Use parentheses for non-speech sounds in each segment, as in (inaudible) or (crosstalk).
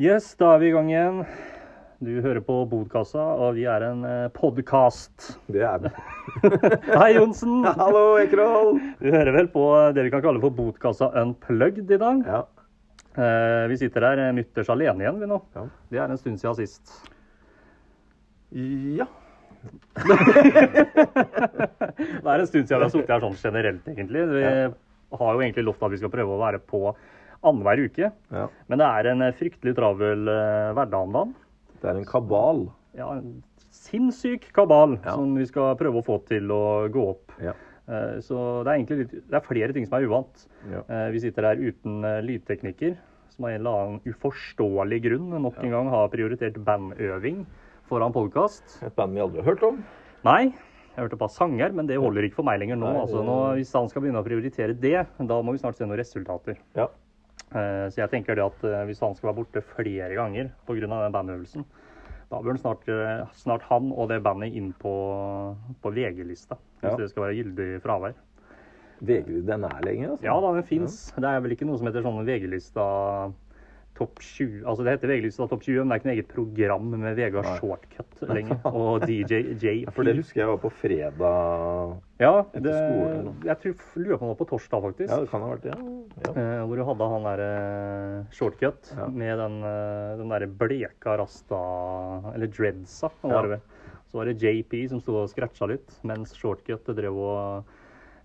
Yes, da er vi i gang igjen. Du hører på Bodkassa, og vi er en podkast. Det er det. (laughs) Hei, Johnsen. (laughs) Hallo, Ekerhol! Du hører vel på det vi kan kalle for Bodkassa unplugged i dag. Ja. Eh, Vi sitter her eh, mutters alene igjen, vi nå. Ja. Det er en stund siden sist. ja. (laughs) Det er en stund siden vi har sittet her sånn generelt, egentlig. Vi Ja. har jo egentlig lovt at vi skal prøve å være på annenhver uke. ja. Men det er en eh, fryktelig travel eh, hverdag om dagen. Det er en kabal. Ja, en sinnssyk kabal Ja. som vi skal prøve å få til å gå opp. Ja. Eh, Så det er egentlig litt, det er flere ting som er uvant. Ja. Vi sitter her uten lydteknikker lydtekniker, som av en eller annen uforståelig grunn nok en gang har prioritert bandøving foran podkast. Et band vi aldri har hørt om. Nei, jeg hørte bare sanger, men det holder ikke for meg lenger nå. Nei, Altså, nå hvis han skal begynne å prioritere det, da må vi snart se noen resultater. Ja. Eh, Så jeg tenker det at eh, hvis han skal være borte flere ganger pga. den bandøvelsen, da bør han snart, eh, snart han og det bandet inn på, på VG-lista. Hvis Ja. det skal være gyldig fravær. VG, den er lenge, altså. Ja da, den fins. Det er vel ikke noe som heter sånn VG-lista topp 20 Altså det heter VG-lista topp 20, men det er ikke noe eget program med Vegard Nei. Shortcut (laughs) lenger. Og DJ JP. For det husker jeg var på fredag. Ja, etter det, skolen jeg tror, lurer på om det var på torsdag, faktisk. Ja, det kan ha vært det. Ja. Eh, hvor du hadde han derre shortcut Ja. med den, eh, den derre bleka rasta Eller dreadsa, var det vel. Så var det JP som sto og scratcha litt, mens shortcut drev og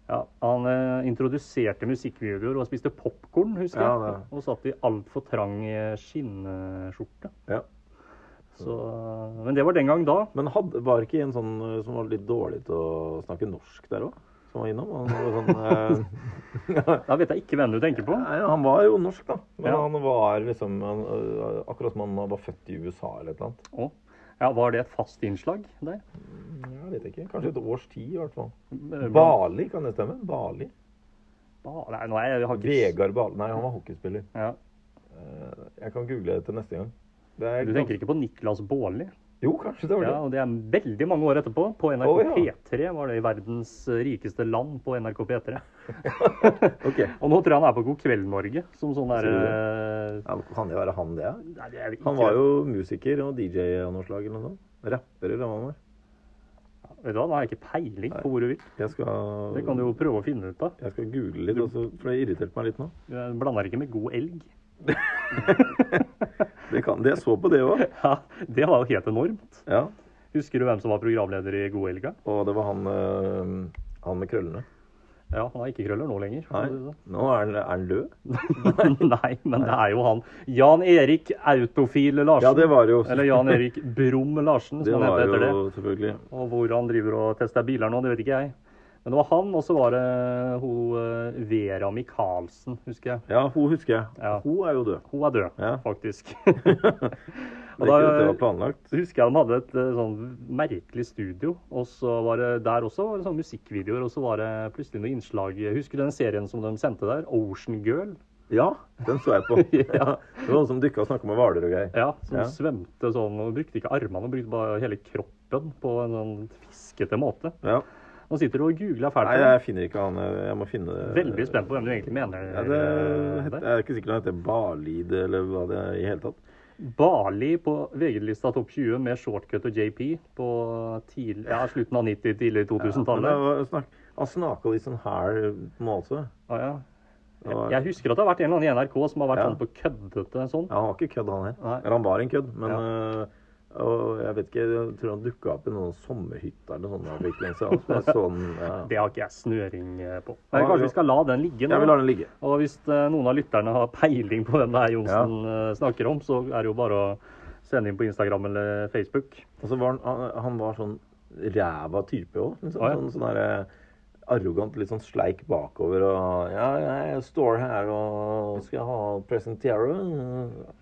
ja, Han eh, introduserte musikkvideoer og spiste popkorn, husker Ja, jeg. Og satt i altfor trang eh, skinnskjorte. Ja. Så, men det var den gang da. Men had, var ikke en sånn eh, som var litt dårlig til å snakke norsk der òg? Som var innom? Han var sånn eh, (laughs) (laughs) Da vet jeg ikke hvem du tenker på. Nei, han var jo norsk, da. Men Ja. han var liksom han, eh, Akkurat som han var født i USA eller et eller annet. Å, ja, var det et fast innslag der? Jeg vet ikke. Kanskje et års tid, i hvert fall. Eh, Bali, kan det stemme? Bali? Ba- Nei, nå er jeg, hockey... Vegard Bali. Nei, han var hockeyspiller. ja. Eh, Jeg kan google det til neste gang. Det Du tenker ikke på Niklas Baarli? Jo, kanskje det var det. Ja, og det er veldig mange år etterpå. På NRK oh, ja. P3 var det i verdens rikeste land på NRK P3. (laughs) Ok. Og nå tror jeg han er på God kveld Norge som sånn der... derre Ja, kan det være han, det? er? Nei, det er Han var jo musiker og DJ av noe slag eller noe sånt. Rapper eller hva han var. Vet du hva, Da har jeg ikke peiling på hvor du vil. Jeg skal, Det kan du jo prøve å finne ut av. jeg skal google litt, også, for det irriterte meg litt nå. Jeg blander ikke med god elg. (laughs) Det, kan, det jeg så på det òg. (laughs) Ja, Det var jo helt enormt. Ja. Husker du hvem som var programleder i God elga? Og det var han, øh, han med krøllene. Ja, han har ikke krøller nå lenger. Nei, sånn. nå er han, er han død. (laughs) Nei, men det er jo han. Jan Erik Autofil Larsen. Ja, det var jo Eller Jan Erik Brum Larsen, (laughs) Det han var heter etter det. jo selvfølgelig Og hvor han driver og tester biler nå, det vet ikke jeg. Men det var han, og så var det hun eh, Vera Michaelsen, husker jeg. Ja, hun husker jeg. Ja. Hun er jo død. Hun er død, Ja. faktisk. (laughs) Det Og ikke da- det var planlagt. Husker jeg de hadde et eh, sånn merkelig studio, og så var det der også var det sånn musikkvideoer, og så var det plutselig noe innslag Husker du den serien som de sendte der? Ocean Girl? Ja, den så jeg på. (laughs) Ja. Det var noen som dykka og snakka med hvaler og greier. Ja, som Ja. svømte sånn, og brukte ikke armene, brukte bare hele kroppen på en sånn fiskete måte. Ja. Nå sitter du og googler fælt. Nei, jeg finner ikke han. Jeg må finne det. Veldig spent på hvem du egentlig mener. Ja, det, eh, jeg er ikke sikker på om det heter Barlid eller hva det er i hele tatt. Bali på VG-lista topp 20 med shortcut og JP på tidlig, ja, slutten av 90-, tidlig 2000-tallet. Ja, han snakka litt sånn her på også. måte. Ja, ja. Det Jeg husker at det har vært en eller annen i NRK som har vært Ja. sånn på køddete sånn. Ja, han var ikke kødd, han her. Eller han var en kødd, men Ja. Og jeg vet ikke, jeg tror han dukka opp i noen sommerhytter eller sånn. for ikke lenge. Så jeg så ja. (laughs) Det har ikke jeg snøring eh, på. Men kanskje ja. vi skal la den ligge Jeg vil vi la den ligge. Og hvis eh, noen av lytterne har peiling på hvem det er Johnsen ja. snakker om, så er det jo bare å sende inn på Instagram eller Facebook. Og så var han, han, var sånn ræva type òg. Liksom. Ja. Sånn, sånn der, arrogant, litt sånn sleik bakover og Ja, jeg står her og skal ha presentere.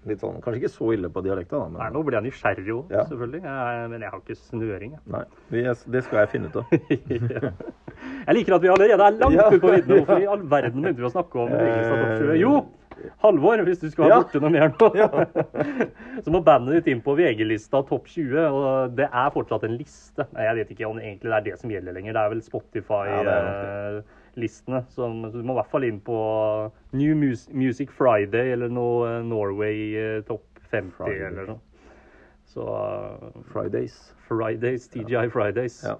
Litt sånn Kanskje ikke så ille på dialekta, da, Men... Nei, nå blir jeg nysgjerrig jo, Ja. selvfølgelig. Jeg, men jeg har ikke snøring. Jeg. Nei, det skal jeg finne ut av. (laughs) jeg liker at vi allerede er langt Ja. ute på vidden. Hvorfor i all verden begynte vi å snakke om VG-lista topp 20? Jo! Halvor, hvis du skulle ha Ja. borte noe mer nå, (laughs) Ja. (laughs) så må bandet ditt inn på VG-lista topp 20. Og det er fortsatt en liste. Jeg vet ikke om det egentlig er det som gjelder lenger. Det er vel Spotify-listene. Ja, så du må i hvert fall inn på New Music Friday eller noe eh, Norway eh, topp 50 Friday. eller noe. Så uh, Fridays. Fridays, TGI Fridays. Ja.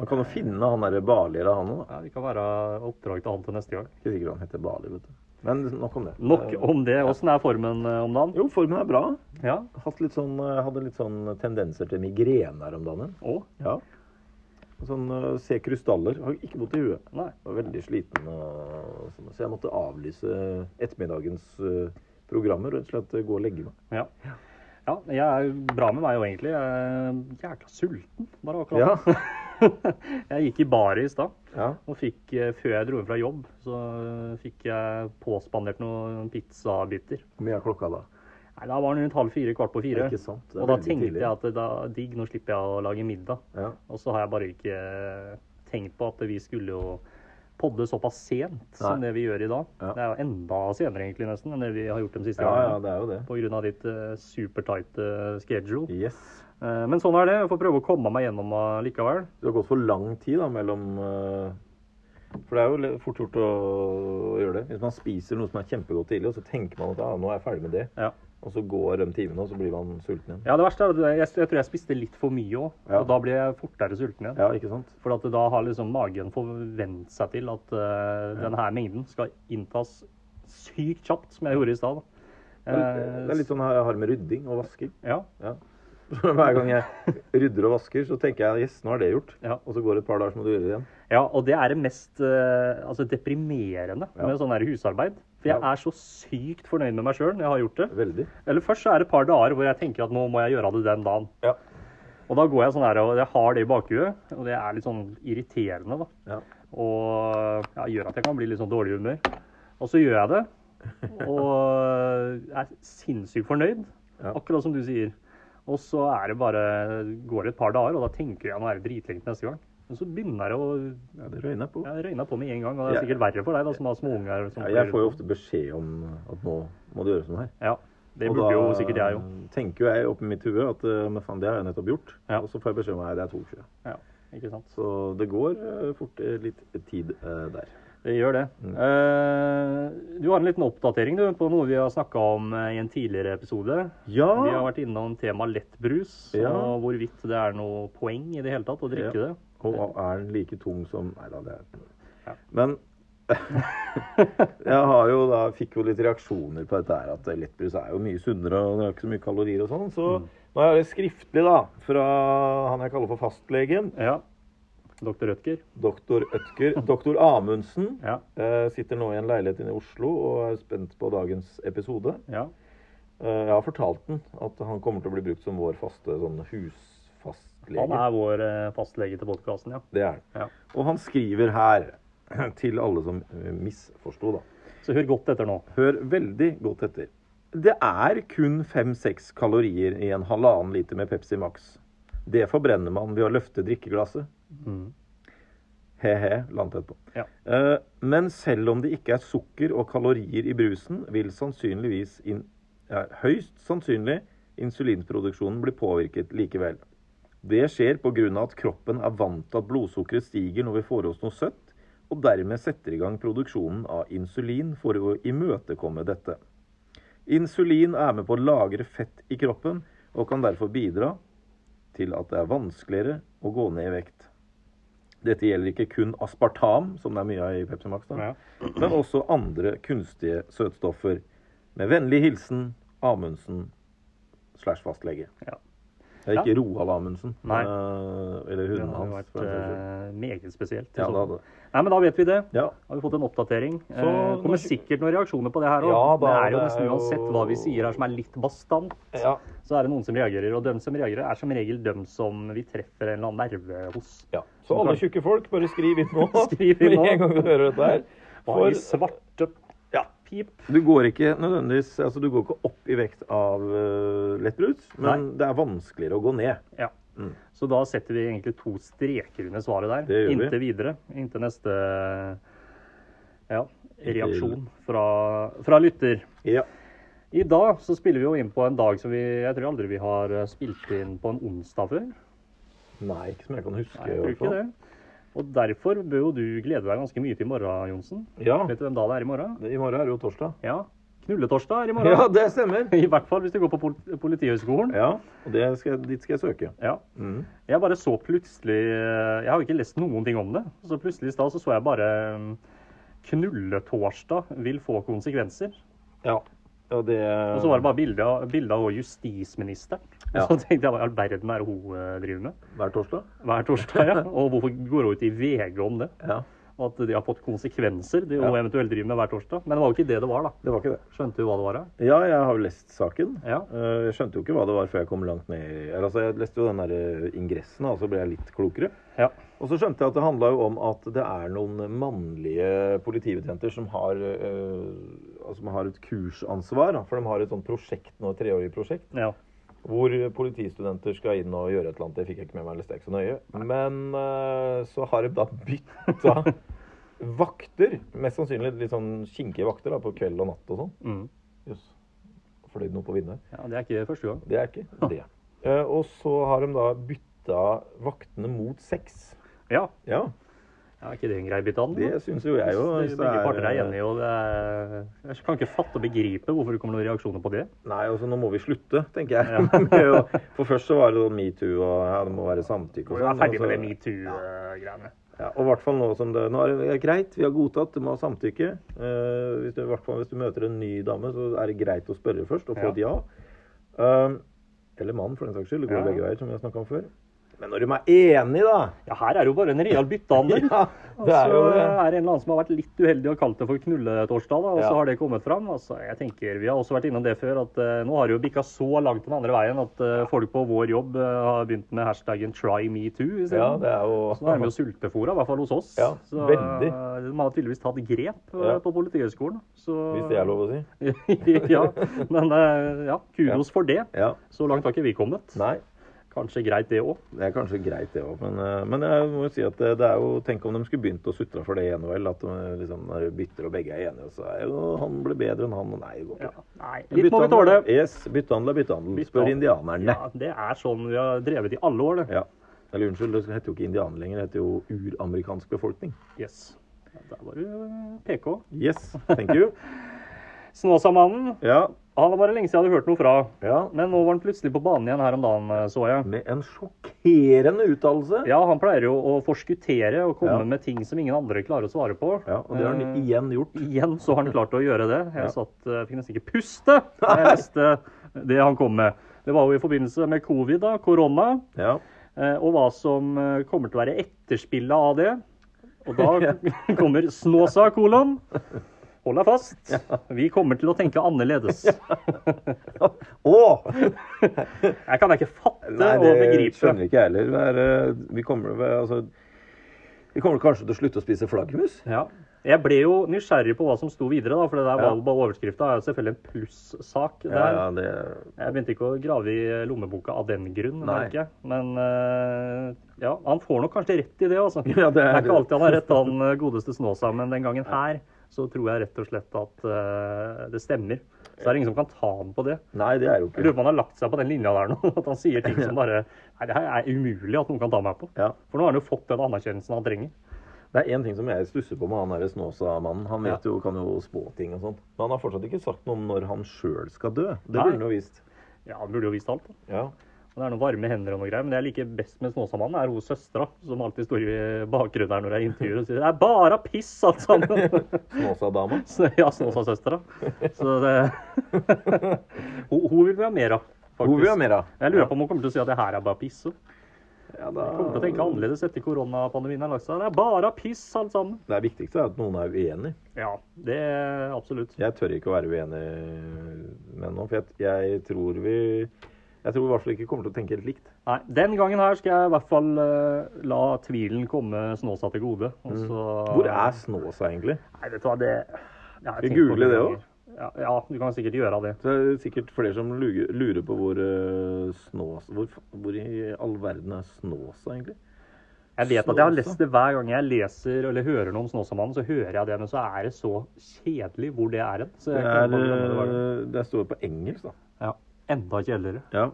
Man kan jo finne han derre Bali eller han òg. Ja, Det kan være oppdrag til han til neste gang. Ikke sikkert han heter Bali, vet du. Men nok om det. Nok om det. Åssen er formen eh, om dagen? Jo, formen er bra. Ja. Litt sånn, eh, hadde litt sånn tendenser til migrene her om dagen. Å? Ja. Sånn eh, se krystaller. Har ikke vondt i huet. Nei. Var veldig sliten. Og, sånn, så jeg måtte avlyse ettermiddagens programmer og rett og slett gå og legge meg. Ja. ja. Jeg er bra med meg jo egentlig. Jeg er jækla sulten bare akkurat Ja. (laughs) jeg gikk i baret i stad ja. og fikk, eh, før jeg dro hjem fra jobb, så eh, fikk jeg påspandert noen pizzabiter. Hvor mye er klokka da? Nei, Da var den rundt halv fire, kvart på fire. Ikke sant? Og da tenkte tidlig. jeg at da, digg, nå slipper jeg å lage middag. Ja. Og så har jeg bare ikke tenkt på at vi skulle jo podde såpass sent som det vi gjør i dag. Ja. Det er jo enda senere egentlig nesten enn det vi har gjort de siste ja, ja, det er jo det. På grunn av ditt uh, supertighte uh, schedule. Yes. Eh, men sånn er det. Jeg får prøve å komme meg gjennom uh, likevel. Det har gått for lang tid da, mellom eh, For det er jo fort gjort å gjøre det. Hvis man spiser noe som er kjempegodt tidlig, og så tenker man at ja, nå er jeg ferdig med det, Ja. og så går de timene, og så blir man sulten igjen. ja, det verste er at jeg, jeg tror jeg spiste litt for mye òg. Ja. Og da blir jeg fortere sulten igjen. Ja, ikke sant? For da har liksom magen forvent seg til at uh, denne mengden skal inntas sykt kjapt, som jeg gjorde i stad. Det det er litt sånn jeg har med rydding og vasking. Ja, Ja. (laughs) Hver gang jeg rydder og vasker, så tenker jeg yes, nå er det gjort. ja. Og så går det et par dager, så må du gjøre det igjen. ja, og det er det mest eh, altså deprimerende Ja. med sånn husarbeid. For jeg er så sykt fornøyd med meg sjøl når jeg har gjort det. Veldig. Eller først så er det et par dager hvor jeg tenker at nå må jeg gjøre det den dagen. Ja. Og da går jeg sånn her, og jeg har det i bakhuet, og det er litt sånn irriterende, da. Ja. Og ja, gjør at jeg kan bli litt sånn dårlig humør. Og så gjør jeg det, (laughs) og er sinnssykt fornøyd, Ja. akkurat som du sier. Og så er det bare, går det et par dager, og da tenker jeg nå er det dritlenge neste gang. Men så begynner det å ja, det røyner på. Jeg røyner på med en gang, og det er Ja. sikkert verre for deg da, som har småunger. unger. Ja, jeg får- jo ofte beskjed om at nå må du gjøre sånn her. Ja, det burde jo sikkert jeg òg. tenker jo jeg oppi mitt hue at eh, men faen, det har jeg nettopp gjort. Ja. Og så får jeg beskjed om at det er 22. Ja, ikke sant. Så det går eh, fort eh, litt tid der. Det gjør det. Mm. Uh, du har en liten oppdatering du, på noe vi har snakka om eh, i en tidligere episode. Ja! Vi har vært innom tema lettbrus, Ja. og hvorvidt det er noe poeng i det hele tatt å drikke Ja. det. Og er den like tung som Nei da, det er Ja. Men (laughs) jeg har jo da, fikk jo litt reaksjoner på dette her, at lettbrus er jo mye sunnere og det er ikke så mye kalorier og sånn. Så Mm. nå har jeg det skriftlig da, fra han jeg kaller for fastlegen, Ja. Doktor Rødtger. doktor Ødker. (laughs) Doktor Amundsen Ja. eh, sitter nå i en leilighet inne i Oslo og er spent på dagens episode. ja. Eh, jeg har fortalt den at han kommer til å bli brukt som vår faste sånn husfastlege. Han er vår eh, fastlege til podkasten, ja. Det er han. ja. Og han skriver her, (clears throat) til alle som eh, misforsto, da. Så hør godt etter nå. Hør veldig godt etter. Det er kun 5-6 kalorier i en halvannen liter med Pepsi Max. Det forbrenner man ved å løfte drikkeglasset. Mm. He-he, landet etterpå. Ja. Eh, Men selv om det ikke er sukker og kalorier i brusen, vil sannsynligvis in, ja, høyst sannsynlig insulinproduksjonen bli påvirket likevel. Det skjer pga. at kroppen er vant til at blodsukkeret stiger når vi får oss noe søtt, og dermed setter i gang produksjonen av insulin for å imøtekomme dette. Insulin er med på å lagre fett i kroppen, og kan derfor bidra til at det er vanskeligere å gå ned i vekt. Dette gjelder ikke kun aspartam, som det er mye av i Pepsi Max, da, Ja. men også andre kunstige søtstoffer. Med vennlig hilsen Amundsen slash fastlege. Ja. Det er ikke Roald Amundsen. Nei. eh, eller Det hunden hans. Det hans. vært eh, meget spesielt. Ja, det hadde det. Nei, men da vet vi det. Ja. Har vi fått en oppdatering. Så eh, kommer sikkert noen reaksjoner på det her òg. Ja, det er jo nesten uansett hva vi sier her som er litt bastant, Ja. så er det noen som reagerer. Og dem som reagerer, er som regel dem som vi treffer en eller annen nerve hos. ja. Så alle tjukke folk, bare skriv inn nå. (laughs) Skriv inn nå. Med en gang du hører dette her. For svarte Ja. pip? du går ikke nødvendigvis Altså, du går ikke opp i vekt av uh, lettbrus, men det er vanskeligere å gå ned. Ja. Mm. Så da setter vi egentlig to streker under svaret der. Det gjør vi. Inntil videre. Inntil neste ja, reaksjon fra, fra lytter. Ja. I dag så spiller vi jo inn på en dag som vi Jeg tror aldri vi har eh, spilt inn på en onsdag før. Nei, ikke som jeg kan huske. Nei, jeg tror ikke det. Og derfor bør jo du glede deg ganske mye til i morgen, Jonsen. Ja. Vet du hvem da det er i morgen? I morgen er det jo torsdag. Ja. knulletorsdag er i morgen. Ja, det stemmer. (laughs) I hvert fall hvis du går på pol- Politihøgskolen. Ja, og det skal, dit skal jeg søke. Ja. Mm. Jeg bare så plutselig Jeg har jo ikke lest noen ting om det. Så plutselig i stad så, så jeg bare mm, Knulletorsdag vil få konsekvenser. Ja. Og det Og så var det bare bilde av, bilde av justisministeren. Ja. Så tenkte jeg hva i all verden er det hun eh, driver med hver torsdag. hver torsdag? Ja. Og hvorfor går hun ut i VG om det? Ja. Og at det har fått konsekvenser, det Ja. eventuelt driver med hver torsdag. Men det var jo ikke det det var, da. Det var ikke det. Skjønte du hva det var? da? Ja, jeg har jo lest saken. Ja. Eh, Jeg skjønte jo ikke hva det var før jeg kom langt ned altså, Jeg leste jo den der eh, ingressen, og så ble jeg litt klokere. Ja. Og så skjønte jeg at det handla jo om at det er noen mannlige politibetjenter som har, øh, altså, som har et kursansvar. Da, for de har et sånt prosjekt nå, et treårig prosjekt, ja. Hvor politistudenter skal inn og gjøre et eller annet. Det fikk jeg ikke med meg, eller stek så nøye. Men uh, så har de da bytta (laughs) vakter. Mest sannsynlig litt sånn kinkige vakter da, på kveld og natt og sånn. Mm. Yes. Fløy noe på vinduet. ja. Det er ikke første gang. Det er ikke det. Uh, og så har de da bytta vaktene mot sex. Ja. Ja, ja ikke det en grei bit an? det syns jo jeg det Begge er- parter er enige, og det er Jeg kan ikke fatte og begripe hvorfor det kommer noen reaksjoner på det. Nei, altså nå må vi slutte, tenker jeg. Ja. (laughs) For først så var det sånn metoo og ja, det må være samtykke og Vi er sånn. ferdig med det metoo-greiene. Ja, og i hvert fall nå som det Nå er det greit, vi har godtatt, du må ha samtykke. Uh, hvis du, fall hvis du møter en ny dame, så er det greit å spørre først og få et ja. Uh, eller mann, for den saks skyld. Det går Ja. begge veier, som vi har snakka om før. Men når de er enige, da Ja, her er det jo bare en real byttehandel. (laughs) Ja, det er jo er det. det en eller annen som har vært litt uheldig og kalt det for knulletorsdag, da, og så har det kommet fram. Altså, jeg tenker, Vi har også vært innom det før, at uh, nå har det jo bikka så langt den andre veien at uh, folk på vår jobb uh, har begynt med hashtaggen 'try me too' isteden. Ja, det er jo Så nå er de jo sultefòra, i hvert fall hos oss. Ja, så veldig. de har tydeligvis tatt grep Ja. på Politihøgskolen. Så, Hvis det er lov å si. (laughs) ja, men ja, kudos for det. Ja. Så langt har ikke vi kommet. Nei. Kanskje greit det òg. Det er kanskje greit, det òg. Men, eh, men jeg må jo si at det, det er jo Tenk om de skulle begynt å sutre for det i vel. At de liksom, bytter og begge er enige, og så er jo han ble bedre enn han. Nei, går Ja. ikke. Nei, litt må vi tåle. Yes, byttehandel er byttehandel. Spør indianerne. Ja, det er sånn vi har drevet i alle år, det. Ja. Eller unnskyld, det heter jo ikke indianer lenger. Det heter jo uramerikansk befolkning. Yes. Ja, Der var du eh, PK. Yes, thank you. (laughs) Snåsamannen. Ja, Var det lenge siden jeg hadde hørt noe fra. ja. Men nå var han plutselig på banen igjen her om dagen, eh, så jeg. Med en sjokkerende uttalelse. Ja, han pleier jo å forskuttere og komme Ja. med ting som ingen andre klarer å svare på. Ja, og det har han Eh, igjen gjort. Igjen så har han klart å gjøre det. Jeg Ja. satt, eh, fikk nesten ikke puste da jeg (laughs) leste det han kom med. Det var jo i forbindelse med covid, da, korona, Ja. eh, og hva som kommer til å være etterspillet av det. Og da (laughs) (laughs) kommer Snåsa, kolon. Hold deg fast. Vi kommer til å tenke annerledes. (laughs) Å! Jeg kan ikke fatte Nei, og det begripe. skjønner ikke jeg heller. Det er, eh, Vi kommer, altså, vi kommer kanskje til å slutte å spise flaggermus? Ja. Jeg ble jo nysgjerrig på hva som sto videre, da, for det der var Ja. bare overskrifta. er selvfølgelig en plussak. Ja, ja, det Jeg begynte ikke å grave i lommeboka av den grunn, Nei. Men eh, ja, han får nok kanskje rett i det, altså. Ja, det det er- er ikke alltid han har rett, han godeste Snåsa, men den gangen her så tror jeg rett og slett at eh, det stemmer. Så er det ingen som kan ta ham på det. Nei, det er jo Jeg lurer ikke på om han har lagt seg på den linja der nå. (laughs) At han sier ting som (laughs) bare Nei, det her er umulig at noen kan ta meg på. ja. For nå har han jo fått den anerkjennelsen han trenger. Det er én ting som jeg stusser på med han derre Snåsa-mannen. Han vet jo, kan jo spå ting og sånt. Men han har fortsatt ikke sagt noe om når han sjøl skal dø. Det burde han jo visst. Ja, han burde jo visst alt. da. Ja. Det er noen varme hender og noe greier, men det jeg liker best med Snåsamannen, er hun søstera, som alltid står i bakgrunnen her når jeg intervjuer og sier 'det er bare piss, alt sammen'. (laughs) Snåsa-dama. (laughs) Ja, Snåsa-søstera. Så det (laughs) hun, hun vil vi ha mer av, faktisk. Hun vil ha mer av. Jeg lurer på om hun kommer til å si at det her er bare piss. Så. Ja, da... kommer til å tenke annerledes etter koronapandemien har lagt seg. Det er bare piss, alt sammen. Det viktigste er at noen er uenig. Ja, det er absolutt. Jeg tør ikke å være uenig med noen, for jeg, jeg tror vi Jeg tror i hvert fall ikke kommer til å tenke helt likt. Nei, Den gangen her skal jeg i hvert fall uh, la tvilen komme Snåsa til gode. Og så... Mm. Hvor er Snåsa egentlig? Nei, vet du hva, det Ja, jeg google det òg? Ja, ja, du kan sikkert gjøre det. Så er det sikkert flere som lurer på hvor uh, Snåsa hvor, hvor i all verden er Snåsa, egentlig? Jeg vet at jeg har lest det hver gang jeg leser eller hører noe om Snåsamannen, så hører jeg det, men så er det så kjedelig hvor det er hen. Det, er, det gang. eh, det står på engelsk, da. Ja, enda kjedeligere. Ja.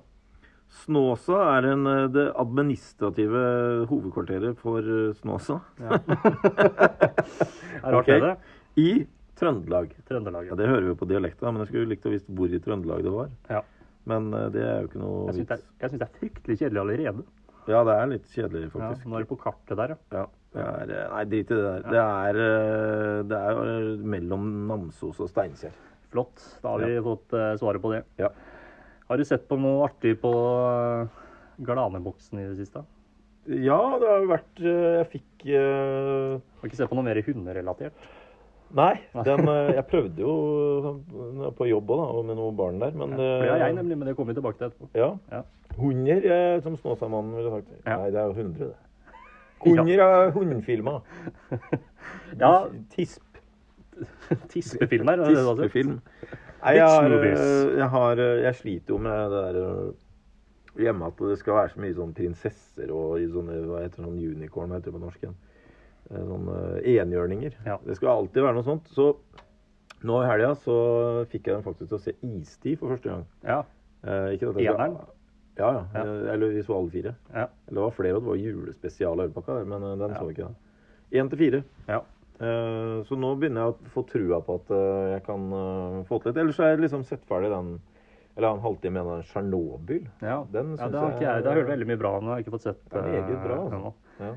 Snåsa er en, eh, det administrative hovedkvarteret for eh, Snåsa. Ja. (laughs) Rart okay. det. I Trøndelag. Trøndelag. Ja, Det hører vi på dialekta, men jeg skulle likt å visst hvor i Trøndelag det var. Ja. Men eh, det er jo ikke noe Jeg syns vits. er- jeg synes det er fryktelig kjedelig allerede. Ja, det er litt kjedelig, Ja, faktisk. nå er det på kartet der, ja. Ja. det er, nei, drit i det der. Det er, det er mellom Namsos og Steinkjer. Flott. Da har vi fått svaret på det. Ja. Har du sett på noe artig på uh, Glaneboksen i det siste? ja, det har jo vært eh, Jeg fikk uh... Har ikke sett på noe mer hunderelatert? Nei, den, eh, jeg prøvde jo på jobb òg, da, og med noen barn der, men ja, det har eh, jeg nemlig, men det kommer vi tilbake til etterpå. Ja. Ja. Hunder, eh, som Snåsamannen ville sagt. Ja. Nei, det er jo hundre, det. (laughs) Hunder er hundefilmer. (laughs) Ja, Tisp. (laughs) Tispefilmer. er det det du har sett? Tispefilm. Nei, jeg, har, eh, jeg, har, eh, jeg sliter jo med det der eh, hjemme at det skal være så mye sånn prinsesser og sånne, hva heter sånn unicorn, heter det på norsk igjen? Sånne enhjørninger. Ja. Det skal alltid være noe sånt. Så nå i helga så fikk jeg den faktisk til å se Istid for første gang. Ja. Eh, ikke dette- Eneren? Ja, ja. Ja. Eller vi så alle fire. ja. Eller det var flere, og det var julespesial der, men den Ja. så ikke da. Én til fire. ja. Eh, Så nå begynner jeg å få trua på at eh, jeg kan eh, få til litt. Ellers har jeg liksom sett ferdig den Eller en halvtime igjen av Tsjernobyl. ja. Den ja det har ikke jeg. Det har jeg hørt veldig mye bra om. Jeg har ikke fått sett Det er meget bra, altså. Ja.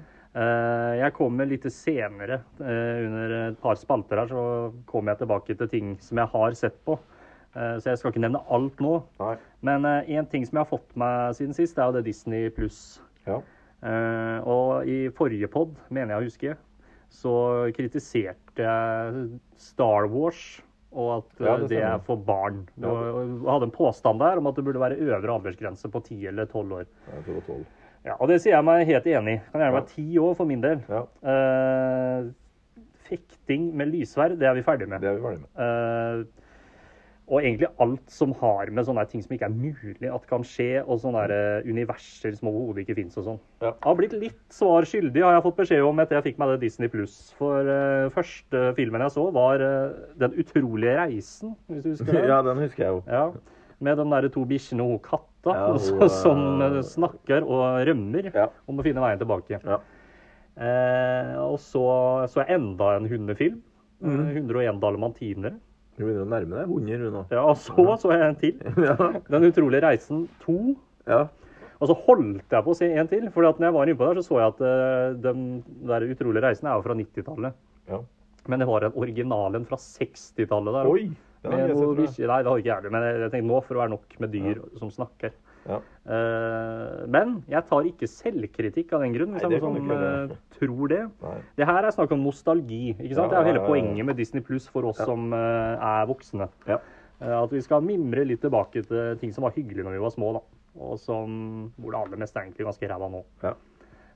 Jeg kommer litt senere. Under et par spalter her så kommer jeg tilbake til ting som jeg har sett på. Så jeg skal ikke nevne alt nå. Nei. Men én ting som jeg har fått med siden sist, det er jo det Disney pluss. Ja. Og i forrige pod, mener jeg å huske, så kritiserte jeg Star Wars og at Ja, eh, det det, er for barn. Og hadde en påstand der om at det burde være øvre aldersgrense på 10 eller 12 år. Ja, tror det var tolv. Ja, Og det sier jeg meg helt enig i. Kan gjerne være 10 år for min del. Ja, Uh, fekting med lyssverd, det er vi ferdig med. det er vi ferdig med. Eh, og egentlig alt som har med sånne ting som ikke er mulig at kan skje, og sånne der, eh, universer som overhodet ikke fins og sånn. Ja. Jeg har blitt litt svar skyldig, har jeg fått beskjed om etter jeg fikk meg det Disney Pluss. For uh, første filmen jeg så, var uh, Den utrolige reisen, hvis du husker (laughs) det? Ja, den husker jeg jo. Ja, Med de der to bikkjene og katta Ja, hun, som- som eh, snakker og rømmer om å finne veien tilbake. Ja. Og så så jeg enda en hundefilm. Eh, 101 dalmantinere. Du begynner å nærme deg hunder, du nå. Ja, og så så jeg en til. (laughs) Ja. Den utrolige reisen 2. ja. Og så holdt jeg på å se en til, for når jeg var innpå der, så så jeg at uh, den der utrolige reisen er jo fra 90-tallet. ja. Men det var en original en fra 60-tallet der. Oi! Den har jeg sett, tror jeg. Nei, det har ikke jeg men jeg jeg tenkte nå for å være nok med dyr som snakker. Ja. Eh, men jeg tar ikke selvkritikk av den grunn, hvis Nei, det jeg noen ikke eh, tror det. Nei. Det her er snakk om nostalgi. ikke sant? Ja, det er jo hele poenget med Disney Pluss for oss Ja. som uh, er voksne. Ja. Eh, At vi skal mimre litt tilbake til ting som var hyggelig når vi var små, da. Og som, hvor det aller meste er egentlig ganske ræva nå. Ja.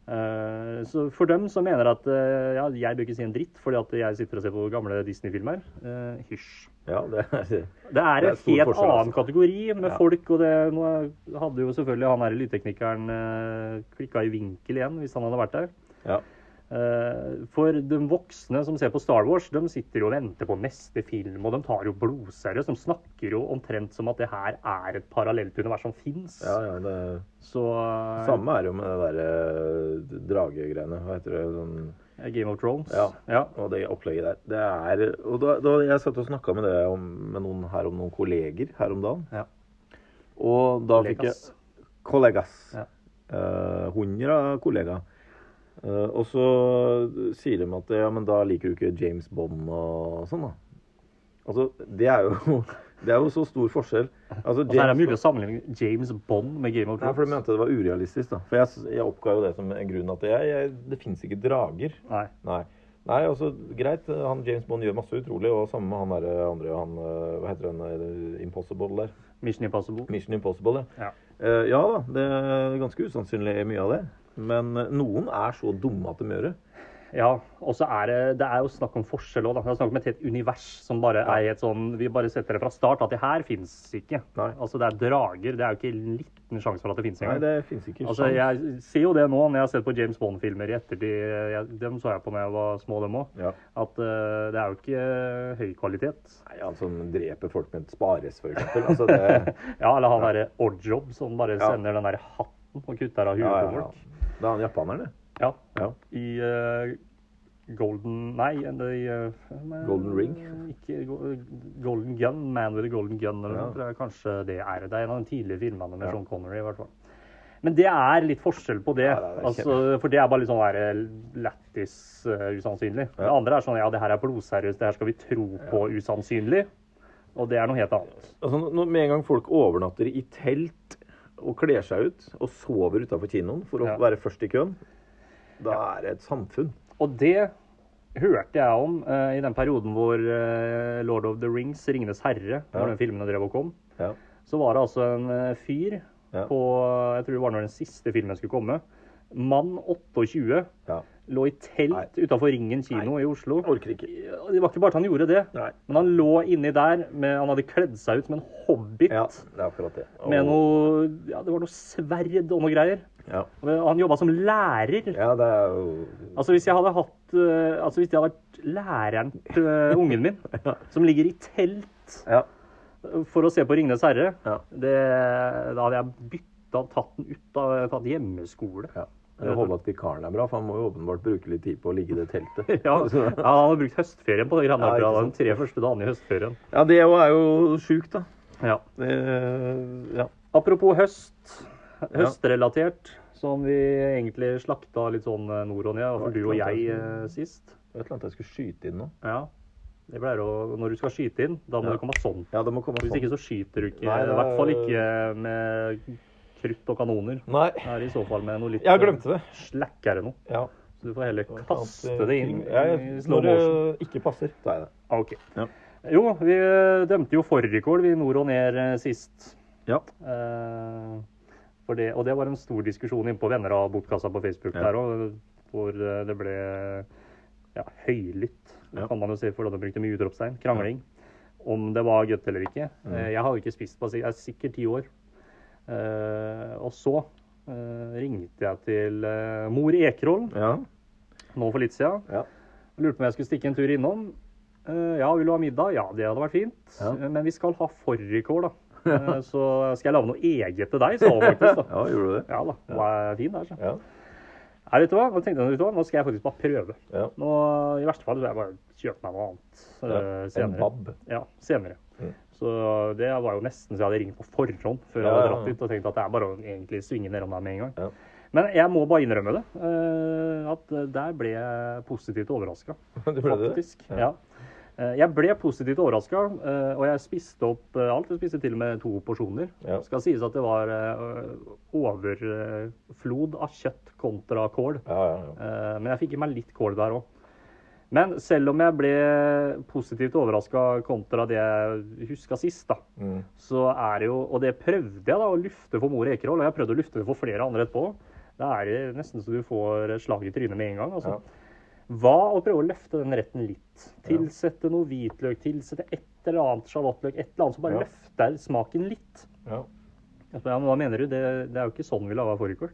Eh, Så for dem som mener at eh, ja, jeg bør ikke si en dritt fordi at jeg sitter og ser på gamle Disney-filmer, eh, hysj. ja, det Det Det er en helt forskjell, altså. annen kategori med Ja. folk, og det nå hadde jo selvfølgelig han her lydteknikeren klikka i vinkel igjen hvis han hadde vært der. Ja. Eh, For de voksne som ser på Star Wars, de sitter jo og venter på neste film, og de tar jo blodseriøst. De snakker jo omtrent som at det her er et parallelt univers som fins. ja, ja det Så eh, Samme er jo med det derre dragegreiene. Hva heter det? Sånn eh, Game of Thrones. Ja. ja. Og det opplegget der. Det er Og da, da jeg satt og snakka med det om, med noen her om noen kolleger her om dagen. Ja. Og da fikk jeg Kollegas. Ja. Eh, hundre kollegaer. Eh, og så sier de at ja, men da liker du ikke James Bond og sånn, da. Altså, det er jo (laughs) Det er jo så stor forskjell. Altså, Og så er det mulig å sammenligne James Bond med Game of Thrones? Nei, for de mente det var urealistisk, da. For jeg, jeg oppga jo det som en grunn at jeg, jeg, det fins ikke drager. Nei. Nei. Nei, altså, greit. Han James Bond gjør masse utrolig, og samme med han der andre han, eh, Hva heter den eh, Impossible der? Mission Impossible. Mission Impossible, Ja. Eh, ja da, det er ganske usannsynlig mye av det. Men eh, noen er så dumme at de gjør det. Ja, og så er det, det er jo snakk om forskjell òg. Det er snakk om et helt univers som bare er helt sånn Vi bare setter det fra start at det her fins ikke. Nei. Altså, det er drager. Det er jo ikke en liten sjanse for at det fins Nei, det fins ikke Altså, jeg ser jo det nå når jeg har sett på James Bond-filmer i ettertid. Jeg, dem så jeg på når jeg var små, dem òg. Ja. At uh, det er jo ikke uh, høy kvalitet. Nei, han som dreper folk med et spares, for eksempel. Altså, det (laughs) Ja, eller han derre Oddjob som bare Ja. sender den der hatten og kutter av huet ja, på ja, ja. folk. Det er han japaneren, det. Ja. Ja. I uh, Golden Nei, i, uh, Golden Ring? Ikke Go- Golden Gun. Man with a Golden Gun. Eller Ja. noe, tror jeg kanskje det er. Det er en av de tidlige filmene med Ja. Sean Connery. i hvert fall. Men det er litt forskjell på det. Ja, det det. altså, for det er bare litt sånn der eh, lættis uh, usannsynlig. Det andre er sånn ja, det her er blodseriøst, det her skal vi tro på usannsynlig. Og det er noe helt annet. Altså, når, med en gang folk overnatter i telt og kler seg ut og sover utafor kinoen for å Ja. være først i køen, da er det et samfunn. Og det hørte jeg om uh, i den perioden hvor uh, Lord of the Rings, Ringenes herre, Ja. når den filmen drev og kom. Ja. Så var det altså en uh, fyr Ja. på Jeg tror det var når den siste filmen skulle komme. Mann 28 ja. Lå i telt utafor Ringen kino i Oslo. Orker ikke. Det var ikke bare at han gjorde det, Nei. men han lå inni der med Han hadde kledd seg ut som en hobbit. Ja, det er akkurat det. Med noe Ja, det var noe sverd og noe greier. ja. Og Han jobba som lærer. ja, det er jo Altså Hvis jeg hadde hatt eh, Altså hvis jeg hadde vært læreren til eh, ungen min, (laughs) som ligger i telt Ja. for å se på 'Ringenes herre', Ja. det, da hadde jeg bytta tatt den ut av tatt hjemmeskole. ja. Jeg håper at vikaren er bra, for han må jo åpenbart bruke litt tid på å ligge i det teltet. (laughs) Ja, (laughs) ja, Han har brukt høstferien på det greiene Ja, der, de tre første dagene i høstferien. ja, det òg er jo sjukt, da. Ja. Det, ja. Apropos høst. Høstrelatert, som vi egentlig slakta litt sånn eh, nord og ned, i du og jeg eh, sist. Det var et eller annet jeg skulle skyte inn nå. Ja. Det pleier å, når du skal skyte inn, da må Ja. det komme sånn. Ja, det må komme Hvis sånn. ikke så skyter du ikke. Nei, det I hvert fall ikke med krutt og kanoner. Nei, Det er i så fall med noe litt jeg glemte det. slakkere noe. Ja. Så du får heller kaste det inn Jeg- i slow Når det ikke passer, Da er det. Ah, Ok. Ja. Jo, vi eh, dømte jo fårikål, vi nord og ned eh, sist. Ja. Eh, for det, og det var en stor diskusjon innpå Venner av bortkassa på Facebook Ja. der òg, hvor eh, det ble ja, høylytt, Ja. kan man jo si, for de brukte mye utropstegn. Krangling. Om det var godt eller ikke. Mm. Jeg har jo ikke spist på jeg er sikkert ti år. Eh, og så eh, ringte jeg til eh, mor Ekerholm Ja. nå for litt siden. Ja. Lurte på om jeg skulle stikke en tur innom. Ja, vil du ha middag? Ja, det hadde vært fint. Ja. Men vi skal ha fårikål, da. Eh, så skal jeg lage noe eget til deg, sa faktisk. da. (laughs) ja, gjorde du det? Ja da, det var fin der, så. Ja. Nei, vet du hva? Nå tenkte jeg, vet du hva? Nå skal jeg faktisk bare prøve. ja. Nå, I verste fall så jeg bare kjøpe meg noe annet En senere. bab. Ja, senere. Mm. Så det var jo nesten så jeg hadde ringt på forhånd før jeg hadde dratt ut dit og tenkt at det er bare å egentlig svinge nedom der med en gang. Ja. Men jeg må bare innrømme det. eh, at der ble jeg positivt overraska. (laughs) Du ble det? Faktisk. Ja. Ja. Eh, Jeg ble positivt overraska, og jeg spiste opp eh, alt. Jeg spiste til og med to porsjoner. Ja. Skal sies at det var eh, overflod av kjøtt kontra kål. Ja, ja, ja. Eh, Men jeg fikk i meg litt kål der òg. Men selv om jeg ble positivt overraska kontra det jeg huska sist, da, Mm. så er det jo Og det prøvde jeg da å lufte for mor Ekerhold, og jeg prøvde å lufte det for flere andre etterpå. Da er det nesten så du får slag i trynet med en gang. altså. Ja. Hva å prøve å løfte den retten litt? Tilsette noe hvitløk, tilsette et eller annet sjalottløk, et eller annet som bare Ja. løfter smaken litt. ja. Ja, men hva mener du? Det, det er jo ikke sånn vi lager fårikål.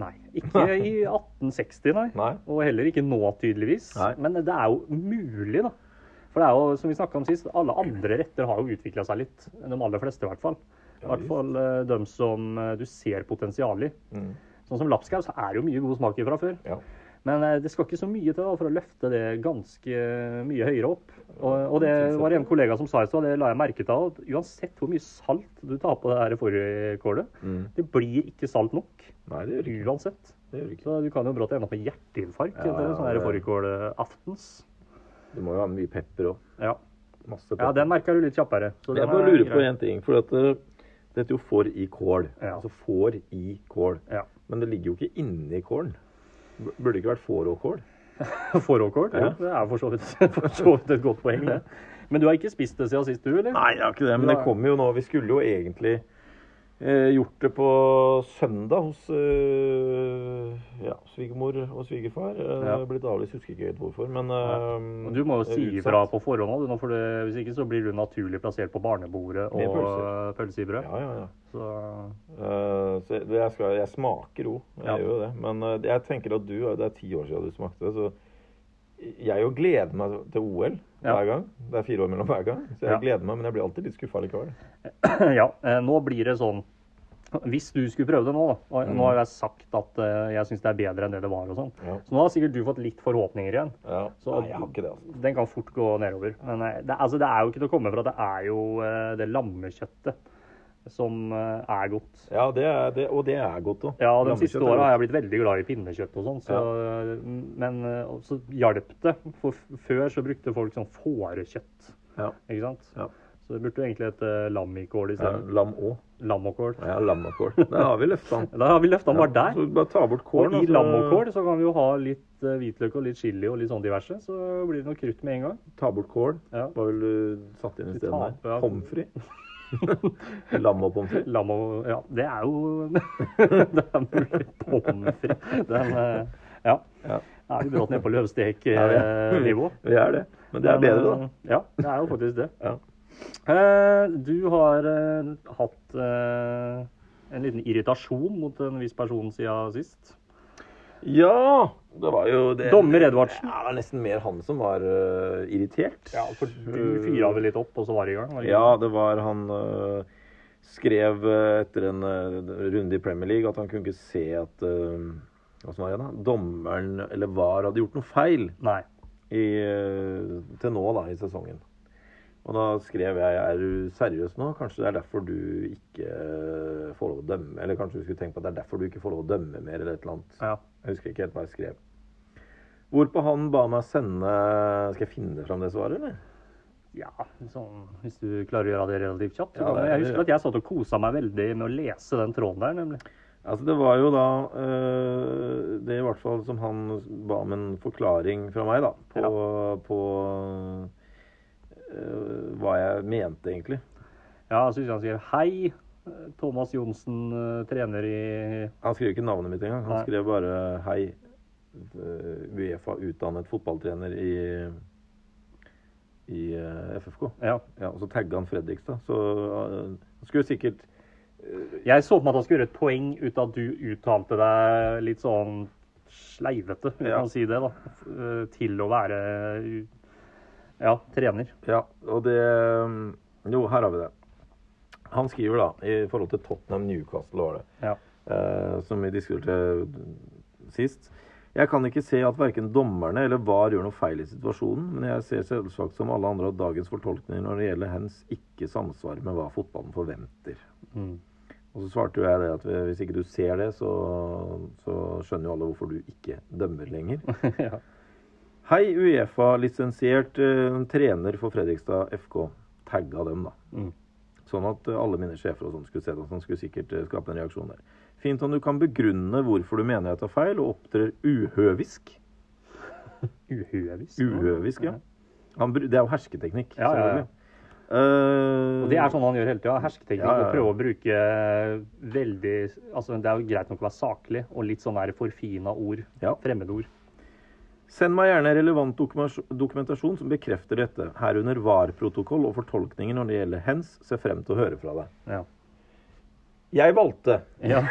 Nei. Ikke i 1860, nei. Nei. Og heller ikke nå, tydeligvis. Nei. Men det er jo mulig, da. For det er jo, som vi snakka om sist, alle andre retter har jo utvikla seg litt. De aller fleste, i hvert fall. I hvert fall eh, de som eh, du ser potensial i. Mm. Sånn som lapskaus er jo mye god smak i fra før. Ja. Men eh, det skal ikke så mye til da, for å løfte det ganske mye høyere opp. Og, og det var en kollega som sa i stad, det la jeg merke til, at uansett hvor mye salt du tar på det her fårikålet, Mm. det blir ikke salt nok. Nei, det gjør det ikke. Uansett. Det gjør det ikke. Så du kan jo brått ende opp med hjerteinfarkt Ja, etter en ja, sånn det- fårikålaftens. Du må jo ha mye pepper òg. Ja. Masse ja, den merker du litt kjappere. Så Jeg bare er lurer på én en ting. For eh, det heter jo får i kål. Ja. Altså får i kål. Ja. Men det ligger jo ikke inni kålen. Burde ikke vært fåråkål? (laughs) fåråkål? Ja. Det er for så, vidt, (laughs) for så vidt et godt poeng, det. Men du har ikke spist det siden sist, du, eller? Nei, jeg har ikke det. Men det kommer jo nå. Vi skulle jo egentlig gjort det på søndag hos eh, ja, svigermor og svigerfar. Eh, Ja. Blitt avlyst, husker ikke helt hvorfor. Men eh, Og Du må jo si ifra på forhånd nå, for det- hvis ikke så blir du naturlig plassert på barnebordet og pølser. pølse i brød. Ja, ja, ja. Så Eh, så jeg, skal, jeg smaker jo, jeg Ja. gjør jo det. Men eh, jeg tenker at du, det er ti år siden du smakte det, så jeg jo gleder meg til OL hver gang. Det er fire år mellom hver gang. Så jeg gleder meg, men jeg blir alltid litt skuffa likevel. (clears throat) ja, eh, nå blir det sånn Hvis du skulle prøve det nå, da. Og nå har jeg sagt at eh, jeg syns det er bedre enn det det var og sånn. Ja. Så nå har sikkert du fått litt forhåpninger igjen. Ja. Så- Nei, jeg har ikke det. altså. Den kan fort gå nedover. Men eh, det, altså, det er jo ikke til å komme fra. Det er jo det lammekjøttet som eh, er godt. Ja, det er, det, og det er godt òg. Ja, de siste åra har jeg blitt veldig glad i pinnekjøtt og sånn. Så, Men eh, så hjalp det. For før så brukte folk sånn fårekjøtt. Ja. Ikke sant? Ja. Så det burde egentlig hete lammikål Ja, isteden. lam òg. kål. Ja, lammekål. Der har vi løfta den. Da har vi løfta (laughs) den bare der. Så bare ta bort kålen. Og i og kål så kan vi jo ha litt eh, hvitløk og litt chili og litt sånn diverse. Så blir det noe krutt med en gang. Ta bort kål. Ja. Hva ville du satt inn i stedet tar- der? Pommes frites? (laughs) Lam og pommes frites? Lam og Ja, det er jo (laughs) Det er mulig. Pommes frites. Den eh, Ja. Ja. Da er vi dratt ned på Ja, løvstek-nivå. (laughs) Vi er det. Men det er bedre, da. Ja, det er jo faktisk det. Ja. Eh, Du har eh, hatt eh, en liten irritasjon mot en viss person siden sist. Ja! Det var jo det Dommer Edvardsen. Ja, det var nesten mer han som var uh, irritert. Ja, for du fyra vel litt opp, og så var det i gang? Ja, det var han uh, skrev uh, etter en runde i Premier League at han kunne ikke se at Hva var det da? Dommeren eller VAR hadde gjort noe feil Nei. i, til nå da, i sesongen. Og da skrev jeg er du seriøs nå? Kanskje det er derfor du ikke øh, får lov å dømme? Eller kanskje du skulle tenke på at det er derfor du ikke får lov å dømme mer, eller et eller annet. Ja. Jeg husker ikke helt hva jeg skrev. Hvorpå han ba meg sende Skal jeg finne fram det svaret, eller? Ja, sånn, hvis du klarer å gjøre det relativt kjapt. Ja, det- jeg husker at jeg satt og kosa meg veldig med å lese den tråden der, nemlig. Altså Det var jo da øh, Det i hvert fall som han ba om en forklaring fra meg, da. På, på øh, hva jeg mente, egentlig. Ja, så husker han skrev Hei, Thomas Johnsen, eh, trener i Han skrev ikke navnet mitt engang. Han Nei. skrev bare 'Hei, øh, Uefa utdannet fotballtrener i, i FFK'. Ja. Ja, Og så tagga han Fredrikstad. Så han skulle sikkert Jeg så på meg at han skulle gjøre et poeng ut av at du uttalte deg litt sånn sleivete, hvis Ja. man si det, da. eh, Til å være ja, trener. Ja, og det Jo, her har vi det. Han skriver da, i forhold til Tottenham Newcastle, var det. Ja. eh, som vi diskuterte sist. Jeg kan ikke se at verken dommerne eller VAR gjør noe feil i situasjonen, men jeg ser selvsagt som alle andre at dagens fortolkninger når det gjelder hands, ikke samsvarer med hva fotballen forventer. Mm. Og så svarte jo jeg det at hvis ikke du ser det, så, så skjønner jo alle hvorfor du ikke dømmer lenger. (laughs) ja. Hei, Uefa-lisensiert uh, trener for Fredrikstad FK. Tagga dem, da. Mm. Sånn at eh, alle mine sjefer og sånn skulle se det. Sånn skulle sikkert uh, skape en reaksjon der. Fint om du kan begrunne hvorfor du mener jeg tar feil, og opptrer uhøvisk. Uhøvisk. Uhøvisk, ja. Han, det er jo hersketeknikk, Ja, ja, ja. selvfølgelig. Eh, Og det er sånn han gjør hele tida. Hersketeknikk. Ja, ja, ja. Og prøve å bruke veldig altså Det er jo greit nok å være saklig, og litt sånn forfina ord. Ja. Fremmedord. Send meg gjerne relevant dokumentasjon- som bekrefter dette, herunder VAR-protokoll og fortolkninger når det gjelder hens. Ser frem til å høre fra deg. Ja. Jeg valgte ja.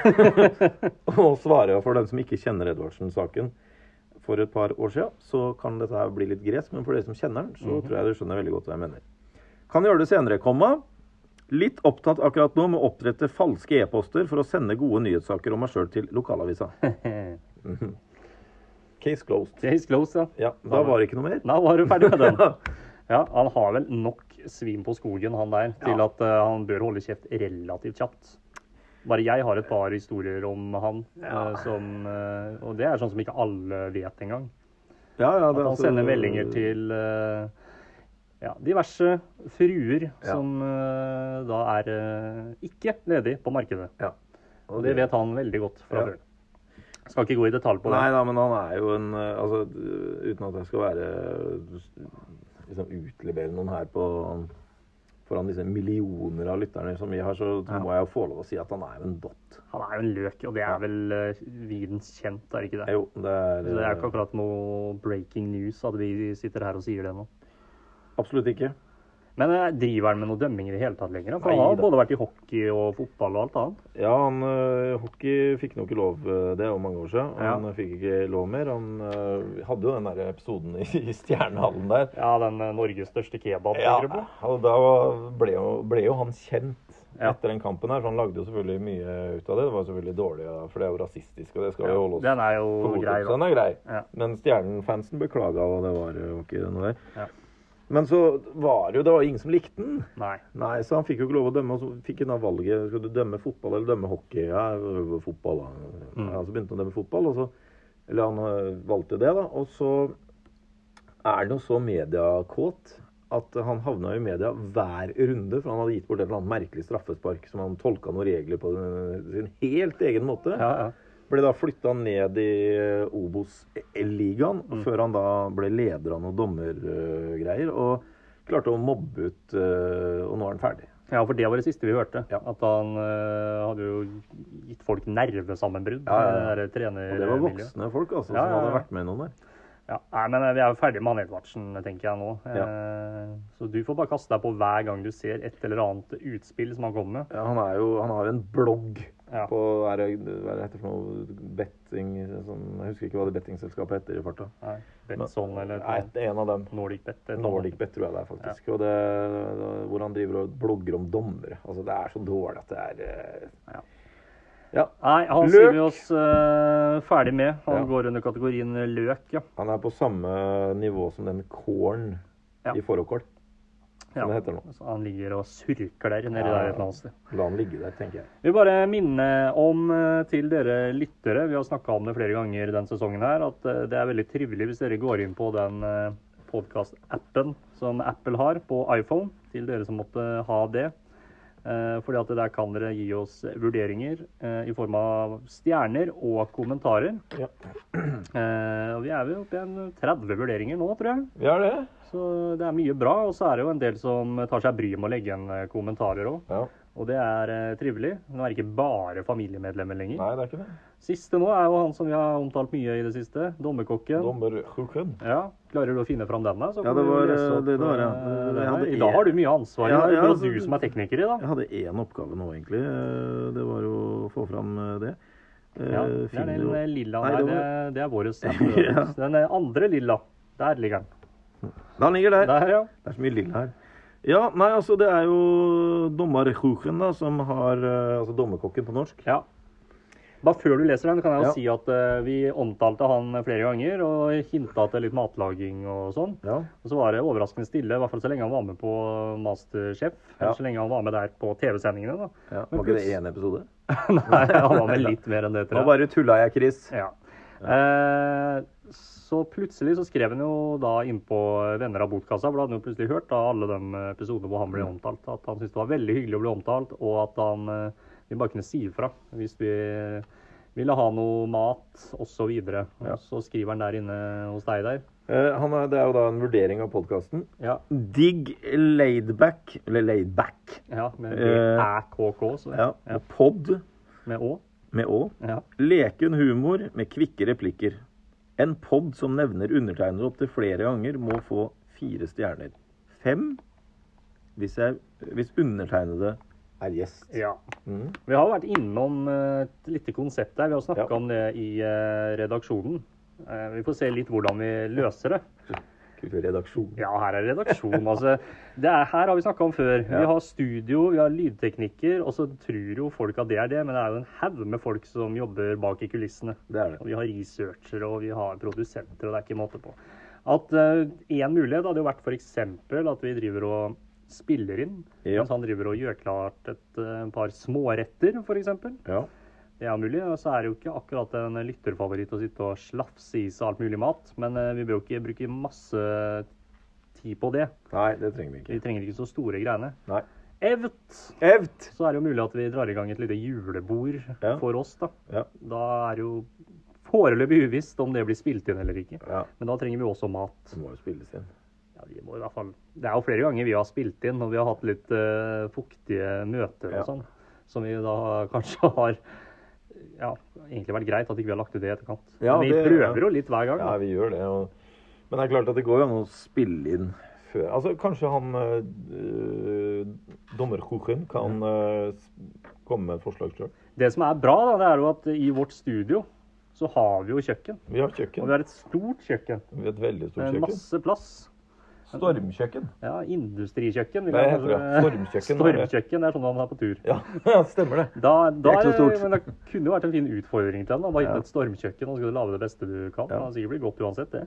(laughs) å svare for den som ikke kjenner Edvardsen-saken for et par år siden, så kan dette her bli litt gresk, men for dere som kjenner den, så tror jeg dere skjønner veldig godt hva jeg mener. Kan gjøre det senere, komma. Litt opptatt akkurat nå med å opprette falske e-poster for å sende gode nyhetssaker om meg sjøl til lokalavisa. (laughs) Case closed. Case closed, ja. Ja, da var det ikke noe mer. Da var du ferdig med den. (laughs) Ja, Han har vel nok svin på skogen, han der, til Ja. at uh, han bør holde kjeft relativt kjapt. Bare jeg har et par historier om han, Ja. uh, som, uh, og det er sånn som ikke alle vet engang. Ja, ja, At det er han altså- sender meldinger til eh, ja, diverse fruer som eh, da er eh, ikke ledig på markedet. Ja. Og det vet han veldig godt fra Ja. Før. Skal ikke gå i detalj på det. Nei da, men han er jo en eh, Altså, uten at jeg skal være liksom utlevere noen her på foran disse millioner av lytterne som vi har, så, Ja. må jeg jo få lov å si at han er jo en dott. Han er jo en løk, og det er vel uh, videns kjent, er det ikke det? Jo, det er, Så det er jo ikke akkurat noe breaking news at vi sitter her og sier det nå. Absolutt ikke. Men eh, driver han med noe dømming i det hele tatt lenger? For Nei han har både vært i hockey og fotball og alt annet. Ja, han øh, hockey fikk nok ikke lov, øh, det om mange år siden. Han ja. fikk ikke lov mer. Han hadde jo den der episoden i, Stjernehallen der. Ja, den eh, Norges største kebab, Ja, og da ble jo, ble jo han kjent Ja. etter den kampen her. Så han lagde jo selvfølgelig mye ut av det. Det var selvfølgelig dårlig, for det er jo rasistisk, og det skal vi holde oss Den er jo grei, da. den er grei. Ja. Men Stjernen-fansen beklaga, og det var jo ikke noe der. Men så var det jo det var ingen som likte den. Nei. Nei, så han fikk jo ikke lov å dømme. Og så fikk han da valget skal du dømme fotball eller dømme hockey. Ja, fotball. Mm. Ja, så begynte han å dømme fotball, og så Eller han øh, valgte det, da. Og så er han jo så mediekåt at han havna i media hver runde, for han hadde gitt bort et eller annet merkelig straffespark som han tolka noen regler på sin helt egen måte. Ja, ja. Ble da flytta ned i eh, Obos-ligaen, Mm. før han da ble leder av noen dommergreier. og klarte å mobbe ut eh, Og nå er han ferdig. Ja, for det var det siste vi hørte. Ja. At han uh, hadde jo gitt folk nervesammenbrudd. Ja, ja, ja. der Og det var voksne folk altså, som hadde vært med noen der. Ja, nei, men vi er jo ferdig med han Edvardsen, tenker jeg nå. Eh, Så du får bare kaste deg på hver gang du ser et eller annet utspill som han kommer med. Ja, han, er jo, han har jo en blogg Ja. på er det, Hva det heter for noe? Betting sånn, Jeg husker ikke hva det bettingselskapet heter i farta. Nei, Betson eller Nei, en av dem. Nordic Bet. et eller Nordic annet. Bet tror jeg det er, faktisk. Og det, hvor han driver og blogger om dommere. Altså, det er så dårlig at det er eh, Ja. ja. Nei, han Løk. sier vi oss uh, ferdig med. Han Ja. går under kategorien løk, ja. Han er på samme nivå som den corn Ja. i fårikål. Ja. Som det heter nå. Så han ligger og surker der nede Ja. der et eller annet sted. La han ligge der, tenker jeg. Vi vil bare minne om eh, til dere lyttere, vi har snakka om det flere ganger den sesongen her, at eh, det er veldig trivelig hvis dere går inn på den podkast-appen som Apple har på iPhone, til dere som måtte ha det. Eh, fordi at der kan dere gi oss vurderinger eh, i form av stjerner og kommentarer. Ja. Eh, og vi er vel oppe i 30 vurderinger nå, tror jeg. Vi er det. Så det er mye bra. Og så er det jo en del som tar seg bryet med å legge igjen eh, kommentarer òg. Ja. Og det er eh, trivelig. Nå er det ikke bare familiemedlemmer lenger. Nei, det er ikke det. Siste nå er jo han som vi har omtalt mye i det siste. Dommerkokken. Dommerhuken. Ja, Klarer du å finne fram den? da? Så Ja, det var, opp, det var, ja. eh, Jeg hadde. I en- dag har du mye ansvar. Ja, det er du som er tekniker i dag. Jeg hadde én oppgave nå, egentlig. Det var jo å få fram det. Eh, Ja, det er den lilla Nei, der. det Det, var- det er vår (laughs) Ja. Den andre lilla. Der ligger den. Den ligger der. Der, ja. Det er så mye lilla her. Ja, nei, altså det er jo dommerhuken da, som har eh, Altså dommerkokken på norsk. ja. Bare før du leser den, kan jeg jo Ja. si at uh, vi omtalte han flere ganger og hinta til litt matlaging og sånn. Ja. Og så var det overraskende stille, i hvert fall så lenge han var med på Masterchef. Ja. Så lenge han var med der på TV-sendingene, da. ja. Var ikke det én episode? (laughs) Nei, han var med litt mer enn det, Nå tror jeg. bare tulla jeg, Chris. Ja. Eh, så plutselig så skrev han jo da innpå Venner av botkassa, for da hadde han jo plutselig hørt da alle de episodene hvor han ble omtalt, at han syntes det var veldig hyggelig å bli omtalt, og at han eh, vi bare kunne si ifra hvis vi ville ha noe mat osv. Ja. Så skriver han der inne hos deg der. Eh, han er, det er jo da en vurdering av podkasten. Ja, Digg laidback, eller laidback, ja med Eh, æ-k-k, så ja. Ja. pod med å. med å. Ja. Leken humor med kvikke replikker. En pod som nevner undertegnede opptil flere ganger, må få fire stjerner. Fem hvis, jeg, hvis undertegnede er gjest. ja. Mm. Vi har vært innom eh, et lite konsept der. Vi har snakka Ja. om det i eh, redaksjonen. Eh, vi får se litt hvordan vi løser det. Kulturredaksjon. Ja, her er redaksjon. Altså, det er, her har vi snakka om før. Vi har studio, vi har lydteknikker, og så tror jo folk at det er det, men det er jo en haug med folk som jobber bak i kulissene. Det er Og vi har researchere, og vi har produsenter, og det er ikke måte på. At Én mulighet hadde jo vært f.eks. at vi driver og spiller inn, Ja. mens han driver og gjør klart et uh, par småretter, f.eks. Ja. Det er mulig. Og så er det jo ikke akkurat en lytterfavoritt å sitte og slafse i seg alt mulig mat. Men eh, vi bør jo ikke bruke masse tid på det. Nei, det trenger vi ikke. Vi trenger ikke så store greiene. Nei. Evt! Evt! Så er det jo mulig at vi drar i gang et lite julebord Ja. for oss, da. Ja. Da er det jo foreløpig uvisst om det blir spilt inn eller ikke. ja. Men da trenger vi også mat. Det må jo spilles inn. Ja, vi må i hvert fall... Det er jo flere ganger vi har spilt inn, og vi har hatt litt uh, fuktige møter og sånn. Som vi da (laughs) kanskje har Ja, egentlig vært greit at ikke vi har lagt ut det i etterkant. Ja, Men vi det- prøver jo litt hver gang. Ja, vi gjør det. Og... Men det er klart at det går jo an å spille inn før. Altså, kanskje han øh, dommerkoken kan øh, komme med et forslag sjøl. Det som er bra, da, det er jo at i vårt studio så har vi jo kjøkken. Vi har Og vi har et stort kjøkken Vi har et veldig stort kjøkken. masse plass. Stormkjøkken. Ja, industrikjøkken. Det jeg heter det. Stormkjøkken. Stormkjøkken, det er (laughs) sånn han er på tur. (laughs) Ja, stemmer det. Da, da er ikke så stort. Men det kunne jo vært en fin utfordring til ham. Bare Bare Ja. et stormkjøkken, og skulle lage det beste du kan. Ja. Det sikkert blir godt uansett, det.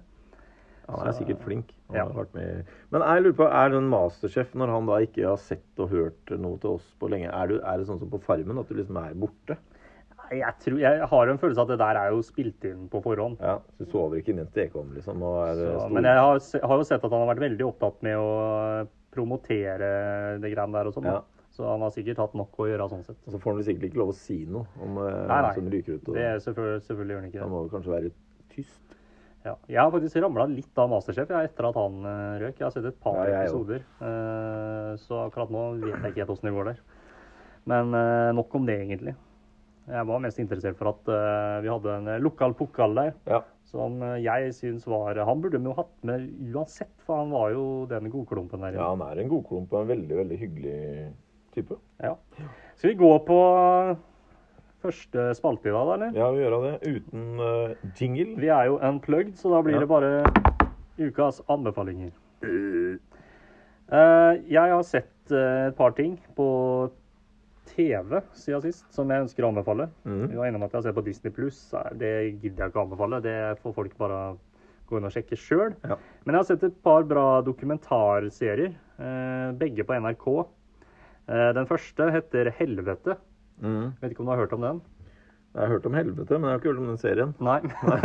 Han er sikkert flink. Ja. har vært med. Men jeg lurer på, er den masterchef, når han da ikke har sett og hørt noe til oss på lenge, er, du, er det sånn som på Farmen, at du liksom er borte? Jeg, tror, jeg har en følelse at det der er jo spilt inn på forhånd. Ja, så Du sover ikke inni en stekeovn, liksom? Så, men jeg har, har jo sett at han har vært veldig opptatt med å promotere det greiene der og sånn. Ja. Så han har sikkert hatt nok å gjøre sånn sett. Og så får han sikkert ikke lov å si noe om eh, Nei, nei. som ryker ut. Og, Det er selvfølgelig, selvfølgelig gjør han ikke Han må kanskje være tyst. Ja. Jeg har faktisk ramla litt av Masterchef jeg, etter at han eh, røk. Jeg har sett et par Ja, episoder. Eh, så akkurat nå vet jeg ikke helt åssen det går der. Men eh, nok om det, egentlig. Jeg var mest interessert for at uh, vi hadde en eh, lokal pokal der. Ja. Som eh, jeg syns var Han burde vi jo hatt med uansett, for han var jo den godklumpen der. ja, han er en godklump og en veldig, veldig hyggelig type. Ja. Skal vi gå på første spalte i dag, da, eller? Ja, vi gjør det. Uten uh, jingle. Vi er jo unplugged, så da blir Ja. det bare ukas anbefalinger. Uh, jeg har sett uh, et par ting på TV siden sist som jeg ønsker å anbefale. Mm. Vi var enige om at jeg har sett på Disney Pluss. Det gidder jeg ikke å anbefale. Det får folk bare gå inn og sjekke sjøl. Ja. Men jeg har sett et par bra dokumentarserier, eh, begge på NRK. Eh, Den første heter 'Helvete'. Mm. Vet ikke om du har hørt om den? Jeg har hørt om helvete, men jeg har ikke hørt om den serien. Nei.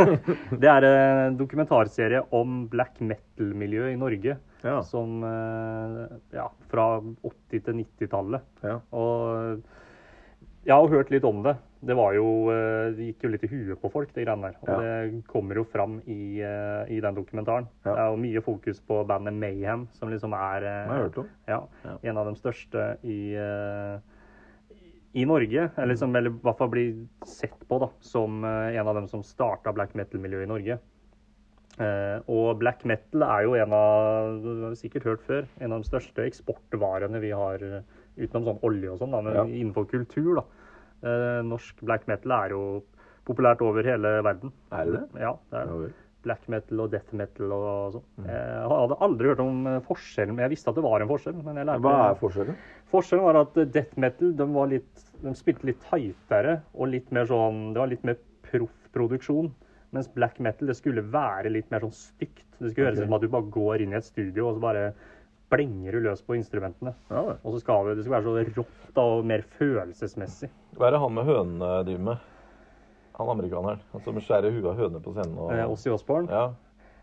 (laughs) det er en dokumentarserie om black metal-miljøet i Norge. Ja. Som eh, Ja, fra 80- til 90-tallet. Ja. Og jeg har hørt litt om det. Det var jo eh, Det gikk jo litt i huet på folk, det greiene der. Og Ja. det kommer jo fram i, eh, i den dokumentaren. Ja. Det er jo mye fokus på bandet Mayhem, som liksom er ja, en av de største i, i Norge. Eller, som, eller i hvert fall blir sett på da, som en av dem som starta black metal-miljøet i Norge. Eh, og black metal er jo en av du har sikkert hørt før, en av de største eksportvarene vi har eh, utenom sånn olje og sånn, men Ja. innenfor kultur. da. Eh, norsk black metal er jo populært over hele verden. Er det? Ja, det er det black metal og death metal og sånn. Mm. Jeg hadde aldri hørt om forskjellen, men jeg visste at det var en forskjell. Men jeg lærte Hva er forskjellen? Forskjellen var at death metal de, var litt, de spilte litt tightere og litt mer sånn Det var litt mer proff-produksjon. Mens black metal det skulle være litt mer sånn stygt. Det skulle høres ut som at du bare går inn i et studio og så bare blenger du løs på instrumentene. Ja. Og så skal det, det skal være så rått og mer følelsesmessig. Hva er det han med hønene driver med? Han amerikaneren han som skjærer huet av høner på scenen. Og... Eh, Ozzy Osborne? Ja.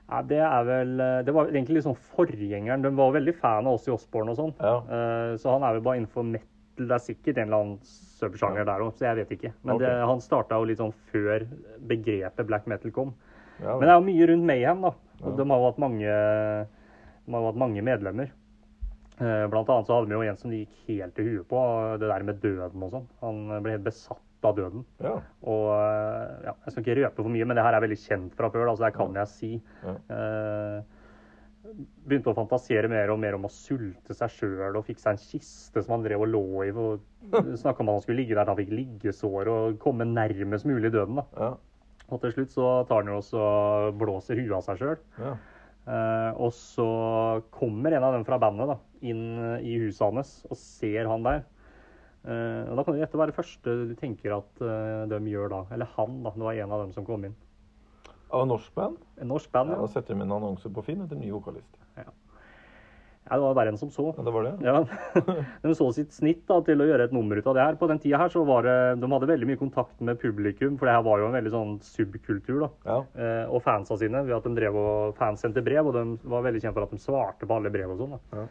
Ja, det er vel eh, Det var egentlig liksom forgjengeren. De var veldig fan av Ozzy Osborne og sånn. Ja. Eh, Så han er vel bare innenfor metal. Det er sikkert en eller annen subsjanger der òg, så jeg vet ikke. Men okay. det, han starta jo litt sånn før begrepet black metal kom. ja Men det er jo mye rundt Mayhem, da. Og Ja. de har jo hatt mange, har hatt mange medlemmer. Eh, Blant annet så hadde vi jo en som gikk helt til huet på, det der med døden og sånn. Han ble helt besatt av døden. ja. Og eh, ja, Jeg skal ikke røpe for mye, men det her er veldig kjent fra før, da, så det kan jeg si. Ja. Eh, begynte å fantasere mer og mer om å sulte seg sjøl og fikk seg en kiste som han drev og lå i. og Snakka om at han skulle ligge der til han fikk liggesår og komme nærmest mulig døden. da. ja. Og til slutt så tar han jo også og blåser huet av seg sjøl. ja. Eh, og så kommer en av dem fra bandet da, inn eh, i huset hans og ser han der. Eh, og Da kan gjette hva er det første du tenker at eh, de gjør da. Eller han, da. Det var en av dem som kom inn. Av norsk band? En norsk band, Ja, ja. da setter de en annonse på Finn etter ny vokalist. ja det var verre enn som så. Ja, det var det? Ja, (laughs) De så sitt snitt da, til å gjøre et nummer ut av det her. På den tida her så var det, de hadde veldig mye kontakt med publikum, for det her var jo en veldig sånn subkultur. da. Ja. Eh, og fansa sine, ved at de drev og fans sendte brev, og de var veldig kjent for at de svarte på alle brev og sånn. da. Ja.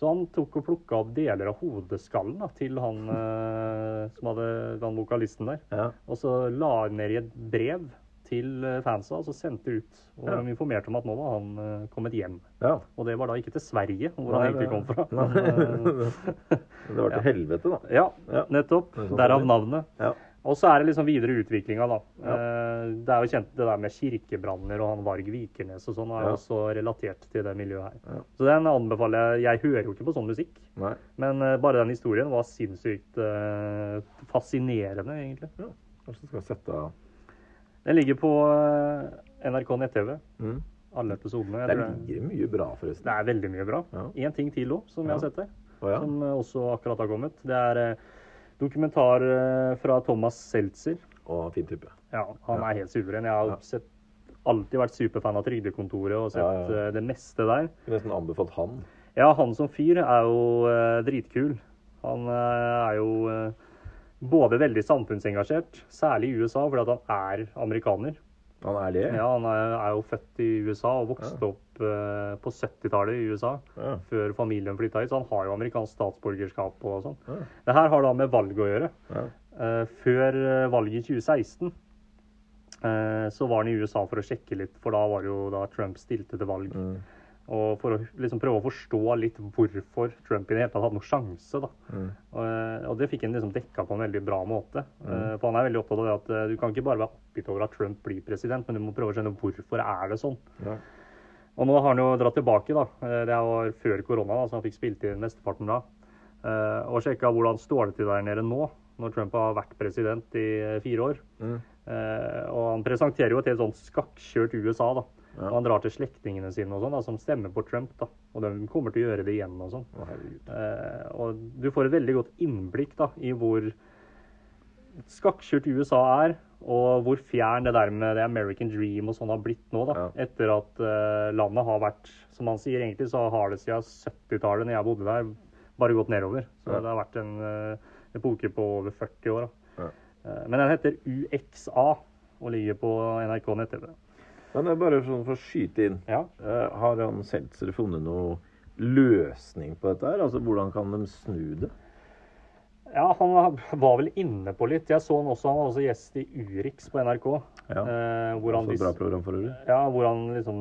Så han tok og plukka opp deler av hodeskallen da, til han eh, som hadde den vokalisten der. Ja. Og så la han ned i et brev til eh, fansa, og så sendte ut. Og Ja. de informerte om at nå var han eh, kommet hjem. ja. Og det var da ikke til Sverige, hvor Nei, han egentlig kom fra. Men, Det var til (laughs) Ja. helvete, da. ja, nettopp. Sånn Derav navnet. Ja. Og så er det liksom videre utviklinga, da. Eh, Det er jo kjent det der med kirkebranner og han Varg Vikernes og sånn, er Ja. også relatert til det miljøet her. Så den anbefaler jeg. Jeg hører jo ikke på sånn musikk, Nei. men bare den historien var sinnssykt fascinerende, egentlig. Ja. Kanskje skal sette av Den ligger på eh, NRK nett-TV. mm. Alle episodene. Det ligger mye bra, forresten. det er veldig mye bra. Ja. Ting til òg, som jeg har sett der. Oh, ja. Som også akkurat har kommet. Det er eh, dokumentar eh, fra Thomas Seltzer. Og fin type. Ja, han Ja. er helt suveren. Jeg har Ja. sett, alltid vært superfan av Trygdekontoret og sett Ja, ja, ja. det meste der. Skulle nesten anbefalt han. Ja, han som fyr er jo dritkul. Han er jo både veldig samfunnsengasjert, særlig i USA, fordi han er amerikaner. Han er det? Ja, Han er, er jo født i USA og vokste Ja. opp uh, på 70-tallet i USA. Ja. Før familien flytta hit, så han har jo amerikansk statsborgerskap og sånn. Ja. Det her har da med valg å gjøre. Ja. Eh, før eh, valget i 2016 uh, så var han i USA for å sjekke litt, for da var det jo da Trump stilte til valg. Mm. Og for å liksom prøve å forstå litt hvorfor Trump i det hele tatt hadde noen sjanse. da. Mm. Og, eh, og det fikk han liksom dekka på en veldig bra måte. Mm. For han er veldig opptatt av det at eh, du kan ikke bare være oppgitt over at Trump blir president, men du må prøve å skjønne hvorfor er det sånn. Ja. Og nå har han jo dratt tilbake, da. Eh, Det var før korona, da, så han fikk spilt inn mesteparten da. Eh, Og sjekka hvordan står det til der nede nå, når Trump har vært president i eh, fire år. Mm. Eh, Og han presenterer jo et helt sånn skakkjørt USA, da. Ja. Og han drar til slektningene sine og sånn, som stemmer på Trump, da. Og de kommer til å gjøre det igjen og sånn. Oh. Eh, og du får et veldig godt innblikk da, i hvor skakkjørt USA er, og hvor fjern det der med det American Dream og sånn har blitt nå. da, Ja. Etter at eh, landet har vært, som han sier egentlig, så har det siden 70-tallet, når jeg bodde der, bare gått nedover. Så Ja. det har vært en eh, epoke på over 40 år. da. Ja. Eh, men den heter UXA og ligger på NRK nett-TV. Men det er bare sånn for å skyte inn. Ja. Eh, har han Seltzer funnet noe løsning på dette her? Altså, hvordan kan de snu det? Ja, han var vel inne på litt. Jeg så han også, han var også gjest i Urix på NRK. Ja. eh, hvor, han Så bra program for øvrig. ja, hvor han liksom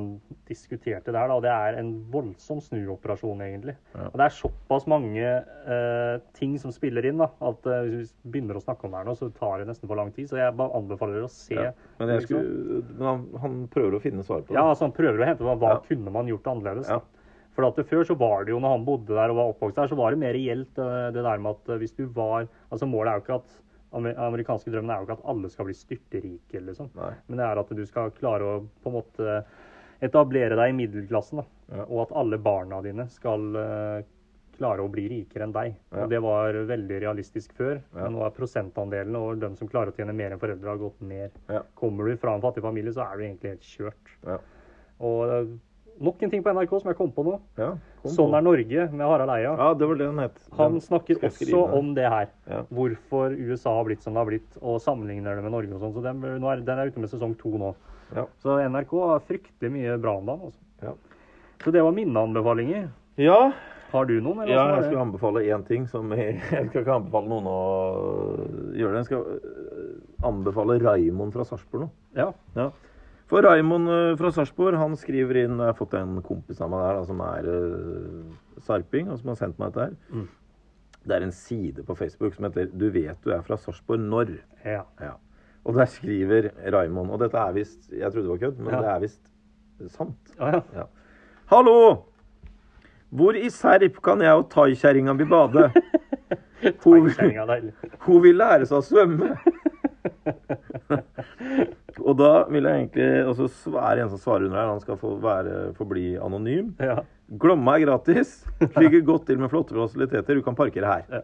diskuterte det her. Da. og Det er en voldsom snuoperasjon, egentlig. Ja. Og det er såpass mange eh, ting som spiller inn da, at eh, hvis vi begynner å snakke om det her nå, så tar det nesten for lang tid. Så jeg bare anbefaler dere å se. Ja. Men, skulle, men han, han prøver å finne svar på det. Ja, altså Han prøver å hente hva, hva kunne man gjort annerledes. Ja. For at det Før så var det jo, når han bodde der og var oppvokst der, så var det mer reelt eh, det der med at eh, hvis du var altså Målet er jo ikke at amerikanske drømmen er jo ikke at alle skal bli styrterike, liksom. Nei. Men det er at du skal klare å på en måte etablere deg i middelklassen. Ja. Og at alle barna dine skal eh, klare å bli rikere enn deg. Ja. Og Det var veldig realistisk før. Ja. Men nå er prosentandelen og de som klarer å tjene mer enn foreldre, har gått ned. Ja. Kommer du fra en fattig familie, så er du egentlig helt kjørt. Ja. Og nok en ting på NRK som jeg kom på nå. Ja, kom Sånn på. er Norge med Harald Eia. Ja, det var det den het. Han snakker også om det her. Ja. Hvorfor USA har blitt som det har blitt, og sammenligner det med Norge og sånn. Så den, nå er, den er ute med sesong to nå. Ja. Så NRK har fryktelig mye bra om dagen. Altså. Ja. Så det var mine anbefalinger. ja. Har du noen? Eller Ja, jeg skulle anbefale én ting som Jeg, (laughs) jeg skal ikke anbefale noen å gjøre det. Jeg skal øh, anbefale Raimond fra Sarpsborg nå. Ja. Ja. For Raimond øh, fra Sarpsborg han skriver inn Jeg har fått en kompis av meg der da, som er uh, sarping, og som har sendt meg dette her. Mm. Det er en side på Facebook som heter 'Du vet du er fra Sarpsborg når'. ja. Ja. Og der skriver Raimond Og dette er visst Jeg trodde det var kødd, men Ja. det er visst sant. Ja, ja. Ja. Hallo! Hvor i Serp kan jeg og thaikjerringa mi bade? (laughs) Hun, hun vil lære seg å svømme. (laughs) og da vil jeg egentlig også svære en som svarer under her. Han skal få være, forbli anonym. Ja. Glomma er gratis. Ligger godt til med flotte fasiliteter. Du kan parkere her. Ja.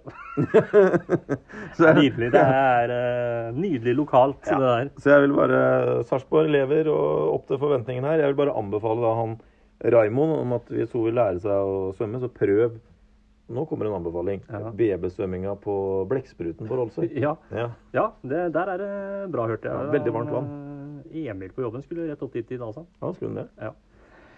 (laughs) så, Nydelig. Det er uh, nydelig lokalt, Ja. det der. så jeg vil bare Sarpsborg lever og opp til forventningene her. Jeg vil bare anbefale da han Raimond om at hvis hun vil lære seg å svømme, så prøv Nå kommer en anbefaling. Ja. BB-svømminga på Blekkspruten på Rolsøy. (laughs) Ja, Ja. ja det, der er det bra, hørte jeg. Veldig varmt vann. Emil på jobben skulle rett opp dit i dag, sa han. ja, skulle han det? Ja.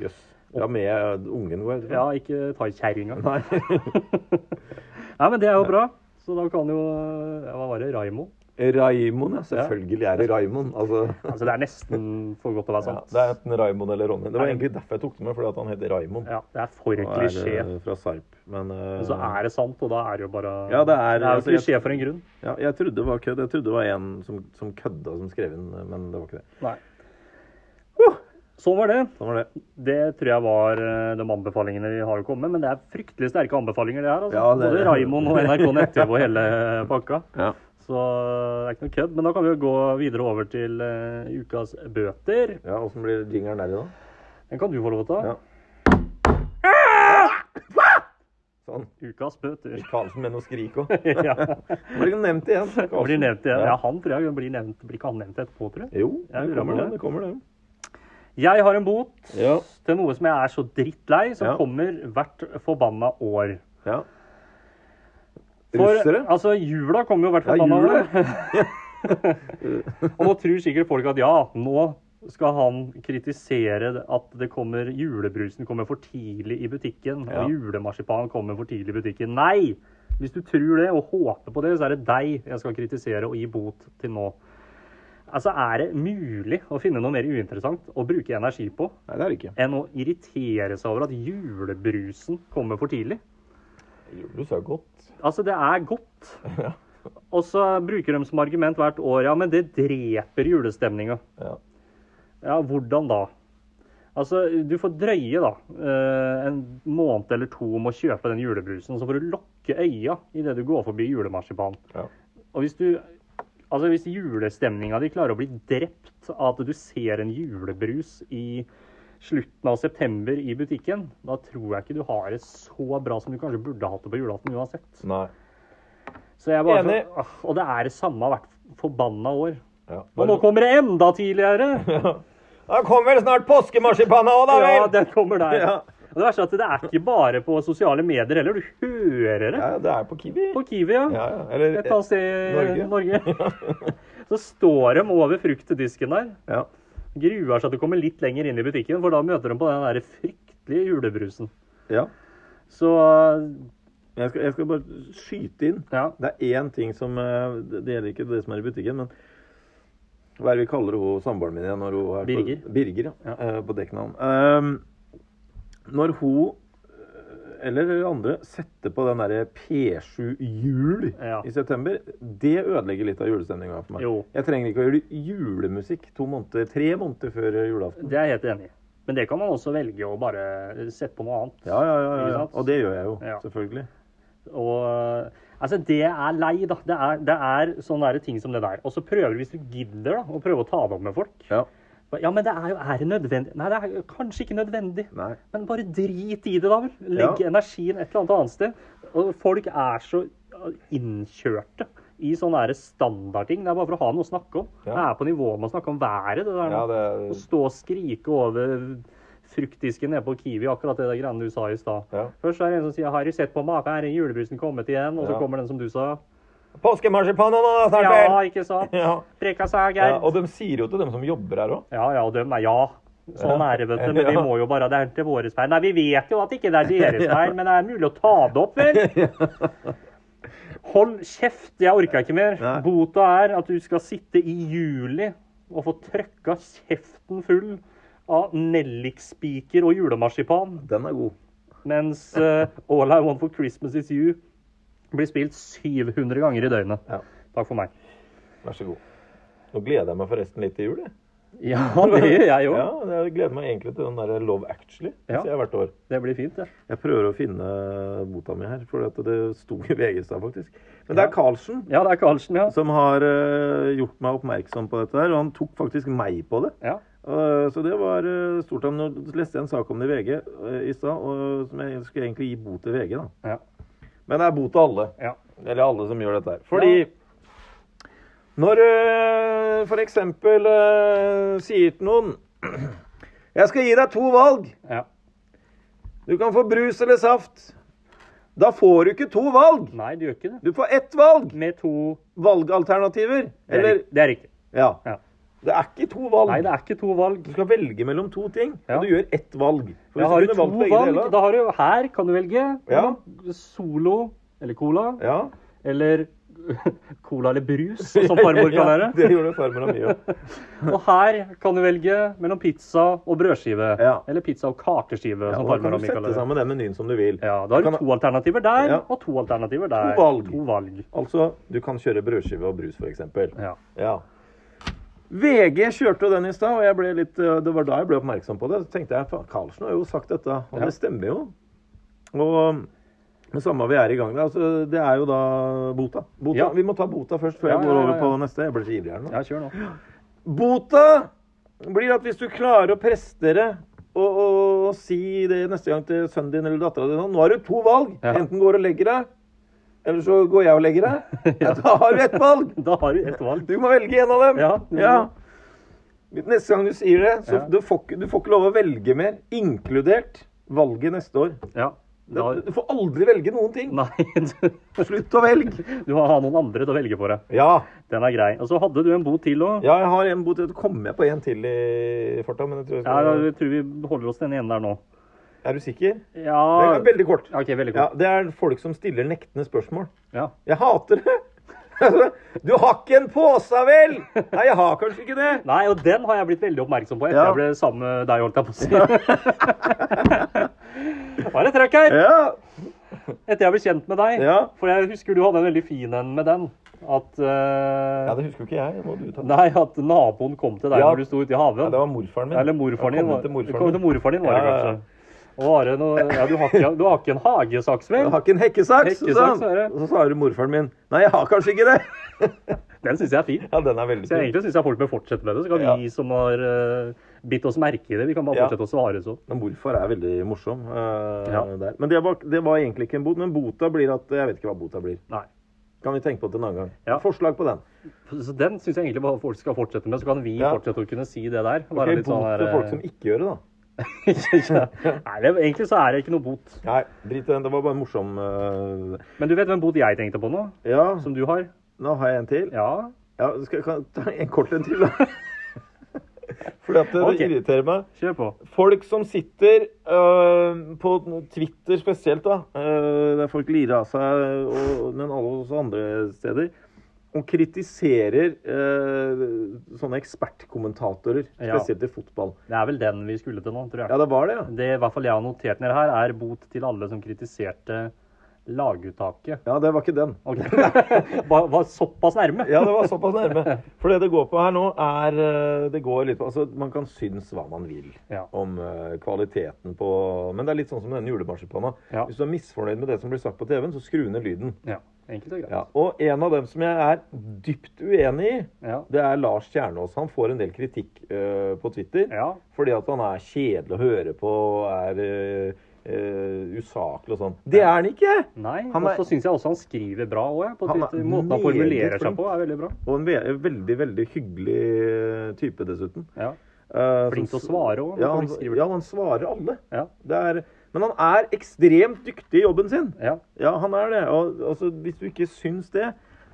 Jøss. Ja, med ungen vår? Ja, ikke ta kjerringa. Nei. (laughs) Nei, men det er jo bra. Så da kan jo Hva var det? Raimo? Raimond, ja. Selvfølgelig er det Raimond. Altså, Altså, det er nesten for godt til å være ja, sant. det er enten Raimond eller Ronny. Det var egentlig derfor jeg tok det med, fordi at han heter Raimond. Ja, det er for klisjé. fra Sarp. Men, uh... Men så er det sant, og da er det jo bare Ja, det er- det er jo altså, klisjé for en grunn. ja, jeg trodde det var kødd. Jeg trodde det var en som, som kødda som skrev inn, men det var ikke det. Nei. Så var det. Sånn var det. Det tror jeg var eh, de anbefalingene vi har å komme med. Men det er fryktelig sterke anbefalinger, det her. Altså. Ja, det- Både Raimond og NRK Nett-TV og hele pakka. Ja. Så det er ikke noe kødd. Men da kan vi jo gå videre over til uh, ukas bøter. Ja, Åssen blir jingeren der i dag? Den kan du få lov til å ta. Ja. Sånn. Ukas bøter. Karlsen med noe skrik òg. (laughs) ja. Blir han nevnt igjen? Han blir nevnt igjen. Ja. Ja, han tror jeg blir nevnt. Blir ikke han nevnt etterpå, tror jeg? Jo, Jeg det kommer det. det kommer det. Jeg har en bot Ja. til noe som jeg er så drittlei, som Ja. kommer hvert forbanna år. ja. For, Russere? altså, jula kommer jo hvert Ja, forbanna jula. (laughs) Og nå tror sikkert folk at ja, nå skal han kritisere at det kommer, julebrusen kommer for tidlig i butikken, Ja. og julemarsipan kommer for tidlig i butikken. Nei! Hvis du tror det og håper på det, så er det deg jeg skal kritisere og gi bot til nå. Altså, er det mulig å finne noe mer uinteressant å bruke energi på Nei, det er det ikke. enn å irritere seg over at julebrusen kommer for tidlig? Julebrus er godt. Altså, det er godt. (laughs) Og så bruker de som argument hvert år ja, men det dreper julestemninga. Ja. Ja, hvordan da? Altså, du får drøye da eh, en måned eller to med å kjøpe den julebrusen, så får du lukke øya idet du går forbi julemarsipan. Ja. Og hvis du Altså, hvis julestemninga di klarer å bli drept av at du ser en julebrus i slutten av september i butikken, da tror jeg ikke du har det så bra som du kanskje burde hatt det på julaften uansett. Nei. Så jeg bare Enig. så, Og det er det samme hvert forbanna år. Ja. Og nå kommer det enda tidligere! (laughs) Da kommer vel snart påskemarsipanen òg, da Ja, den kommer der. Ja. Og det verste er at det er ikke bare på sosiale medier heller. Du hører det Ja, det er på Kiwi. på Kiwi, ja. Ja, ja. Eller Et annet sted i Norge. Norge. (laughs) Så står de over fruktdisken der. Ja. Gruer seg til å komme litt lenger inn i butikken, for da møter de på den der fryktelige julebrusen. ja. Så Jeg skal, jeg skal bare skyte inn. ja. Det er én ting som eh, Det gjelder ikke det som er i butikken, men hva er det vi kaller hun samboeren min igjen? Er Birger. På, Birger, ja. Ja. eh, På dekknavn. Um, når hun eh, eller andre sette på den derre P7 Jul Ja. i september, det ødelegger litt av julestemninga for meg. Jo. Jeg trenger ikke å gjøre julemusikk to måneder, tre måneder før julaften. Det er jeg helt enig i. Men det kan man også velge å bare sette på noe annet. Ja, ja, ja, ja? Og det gjør jeg jo, Ja. selvfølgelig. Og altså, det er lei, da. Det er, det er sånne der ting som det der. Og så prøver du, hvis du gidder, da, å prøve å ta det opp med folk. Ja. Ja, men det er jo Er det nødvendig? Nei, det er kanskje ikke nødvendig. Nei. Men bare drit i det, da vel. Legg Ja. energien et eller annet annet sted. Og folk er så innkjørte i sånne standardting. Det er bare for å ha noe å snakke om. Ja. Det er på nivå med å snakke om været, det der. Ja, det Å stå og skrike over fruktdisken nede på Kiwi, akkurat det greiene du sa i stad. Ja. Først er det en som sier 'Har du sett på maken? Er julebrusen kommet igjen?' Og så kommer den som du sa. Påskemarsipanen nå, snart Ja, ikke sant? (laughs) Ja. Preka seg, Ja, Geir. og de sier jo til dem som jobber her òg. Ja, ja, og dem er ja. Sånn er det, vet du. Men vi (laughs) må jo bare Det er til våre feil. Nei, vi vet jo at ikke det er deres (laughs) feil, men det er mulig å ta det opp, vel? Hold kjeft, jeg orker ikke mer. Bota er at du skal sitte i juli og få trøkka kjeften full av nellikspiker og julemarsipan, Den er god. mens uh, All I Want for Christmas Is You blir spilt 700 ganger i døgnet. Ja. Takk for meg. Vær så god. Nå gleder jeg meg forresten litt til jul. Jeg. (laughs) Ja, det gjør jeg òg. (laughs) Ja, jeg gleder meg egentlig til den der Love Actually. Ja. jeg hvert år. Det blir fint, det. Jeg prøver å finne bota mi her, for det sto i VG-stad, faktisk. Men det er Karlsen, Ja, det er Karlsen, ja. som har uh, gjort meg oppmerksom på dette her, og han tok faktisk meg på det. ja. Uh, så det var uh, stort. Nå leste jeg en sak om det i VG i stad, og som jeg skulle egentlig gi bot til VG, da. Ja. Men det er bot til alle. ja. Eller alle som gjør dette her. Fordi når du for eksempel øh, sier til noen (clears throat) Jeg skal gi deg to valg. ja. Du kan få brus eller saft. Da får du ikke to valg. Nei, Du gjør ikke det. Du får ett valg. Med to Valgalternativer. Det er, Eller det er riktig. Ja. Ja. Det er ikke to valg. Nei, det er ikke to valg. Du skal velge mellom to ting, Ja. og du gjør ett valg. For Da hvis har du to valg. deler- Da har du, her kan du velge Ja. Solo eller Cola, Ja. eller (laughs) Cola eller brus, som farmor kan (laughs) ja, det. det gjorde farmor mye. (laughs) Og her kan du velge mellom pizza og brødskive. Ja. Eller pizza og kakeskive, Ja, som og da farmor kan du sette kaller sammen den menyen som du vil. Ja, da har Du du kan- to alternativer der, Ja. og to alternativer der. To valg. To valg. Altså, du kan kjøre brødskive og brus, f.eks. Ja. Ja. VG kjørte jo den i stad, og litt, øh, det var da jeg ble oppmerksom på det. Så tenkte jeg faen, Karlsen har jo sagt dette, og Ja. det stemmer jo. Og det samme vi er i gang med. Altså, det er jo da bota. bota. Ja. Vi må ta bota først, før Ja, jeg går over på neste. Jeg blir så ivrig her nå. ja, kjør nå. Bota blir at hvis du klarer å prestere og, og si det neste gang til sønnen din eller dattera di sånn Nå har du to valg. Enten går og legger deg, eller så går jeg og legger deg. (laughs) Ja, da har du ett valg. (laughs) Da har du ett valg. Du må velge en av dem. Ja, Ja. Neste gang du sier det, så du, får, du får ikke lov å velge mer, inkludert valget neste år. Ja. Da, Du får aldri velge noen ting. nei, (laughs) du, Slutt å velge. du må ha noen andre til å velge for deg. Ja. Den er grei. Og så hadde du en bot til òg. ja, jeg har en bot. til. Så kommer jeg på en til i farta, men jeg tror jeg Ja, jeg tror vi holder oss til den ene der nå. Er du sikker? Ja. Det er veldig kort. OK, veldig Ja, kort. det er folk som stiller nektende spørsmål. Ja. Jeg hater det. (laughs) Du har ikke en pose, vel? Nei, jeg har kanskje ikke det. Nei, og den har jeg blitt veldig oppmerksom på etter Ja. jeg ble sammen med deg, holdt jeg på å si. (laughs) Bare det trøkk her! Ja. Etter jeg ble kjent med deg. Ja. For jeg husker du hadde en veldig fin en med den. At uh, ja, det husker jo ikke jeg. Må du ta. Nei, at naboen kom til deg Ja. når du sto ute i haven. Ja, det var morfaren min. Eller morfaren din. Kom til morfaren kom til morfaren din, var det Ja, ja, ja. kanskje. Noe Ja, du har ikke, du har ikke en hagesaks, vel? Du har ikke en hekkesaks, Hekkesaks. Og så svarer morfaren min Nei, jeg har kanskje ikke det. (laughs) Den syns jeg er fin. Ja, den er veldig Så jeg, egentlig syns jeg folk bør fortsette med det. Så kan Ja. vi som har uh, bitt oss merke i det, vi kan bare fortsette å svare så. Men morfar er veldig morsom uh, Ja. der. Men det var, det var egentlig ikke en bot. Men bota blir at Jeg vet ikke hva bota blir. Nei. Kan vi tenke på det en annen gang. Ja. Forslag på den. Så den syns jeg egentlig bare folk skal fortsette med. Så kan vi fortsette å kunne si det der. Ok, okay, litt sånn til folk som ikke gjør det, da. (laughs) Nei, det, egentlig så er det ikke noe bot. Nei, drit i den. Det var bare en morsom uh... Men du vet hvem bot jeg tenkte på nå? Ja, Som du har? nå har jeg en til. Ja. Ja, skal jeg ta en kort en til, da? (laughs) Fordi at det, okay. irriterer meg. Kjør på. Folk som sitter øh, på Twitter spesielt, da, øh, der folk lirer av seg, og, men alle også andre steder, og kritiserer eh, sånne ekspertkommentatorer, Ja. spesielt i fotball. Det er vel den vi skulle til nå, tror jeg. Ja, det var det, ja. Det i hvert fall jeg har notert ned her, er bot til alle som kritiserte laguttaket. Ja, det var ikke den. Ok. (laughs) var, var såpass nærme. Ja, det var såpass nærme. For det det går på her nå, er øh, Det går litt på Altså, man kan synes hva man vil Ja. om uh, kvaliteten på Men det er litt sånn som denne den julemarsipanen. Ja. Hvis du er misfornøyd med det som blir sagt på TV-en, så skru ned lyden. Ja, enkelt og greit. Ja, og en av dem som jeg er dypt uenig i, Ja. det er Lars Kjernås. Han får en del kritikk uh, på Twitter Ja. fordi at han er kjedelig å høre på og er uh, Uh, usaklig og sånn. Det er han ikke! Nei, Han og så syns jeg også han skriver bra òg. På Han er Måten han formulerer seg på, er veldig bra. Og en ve veldig, veldig hyggelig type, dessuten. Ja. Uh, Flink til å svare også, når Ja, han, ja, han svarer alle. Ja. Det er, men han er ekstremt dyktig i jobben sin. ja. Ja, han er det. Og altså, hvis du ikke syns det,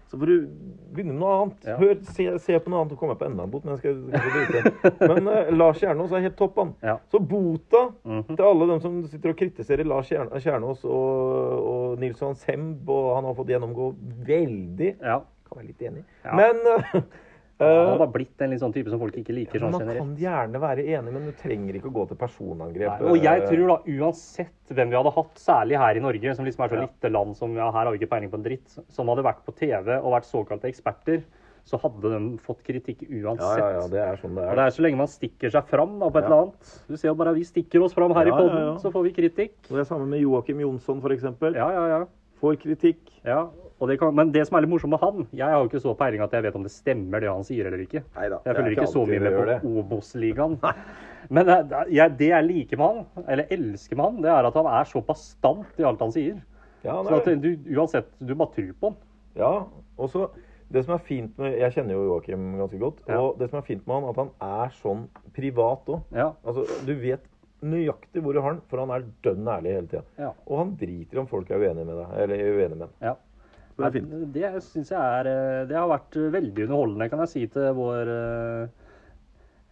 så får du begynne med noe annet. Ja. Hør, se, se på noe annet og komme på enda en bot. Men, skal, skal men uh, Lars Kjernås er helt topp, han. Ja. Så bota Mhm. til alle dem som sitter og kritiserer Lars Kjernås og, og Nils Johan Semb, og han har fått gjennomgå veldig ja. Kan være litt enig. Men eh, (laughs) Han har eh, blitt en sånn type som folk ikke liker sånn man generelt. kan gjerne være enig, men du trenger ikke å gå til personangrep. Nei, og jeg tror da, uansett hvem vi hadde hatt, særlig her i Norge, som liksom er så lite land som ja, her har vi ikke peiling på en dritt, som hadde vært på TV og vært såkalte eksperter, så hadde de fått kritikk uansett. ja, ja, det er sånn det er. Og det er så lenge man stikker seg fram da, på et Ja. eller annet. Du ser jo bare vi stikker oss fram her Ja, i poden, ja, ja. så får vi kritikk. Og det er samme med Joakim Jonsson, f.eks. Ja, ja, ja. Får kritikk. ja. Det kan, men det som er litt morsomt med han Jeg har jo ikke så peiling at jeg vet om det stemmer det han sier eller ikke. Neida, Jeg følger ikke så mye med på Obos-ligaen. Men jeg, det jeg liker med han, eller elsker med han, det er at han er så bastant i alt han sier. Ja, han Så at du uansett, du bare tror på han. ja, og så det som er fint med Jeg kjenner jo Joakim ganske godt. Ja. Og det som er fint med han, at han er sånn privat òg. Ja. Altså, du vet nøyaktig hvor du har han, for han er dønn ærlig hele tida. Ja. Og han driter om folk er uenige med deg. Eller er uenige med han. ja. Det er fint. Det syns jeg er eh, Det har vært veldig underholdende, kan jeg si til vår eh,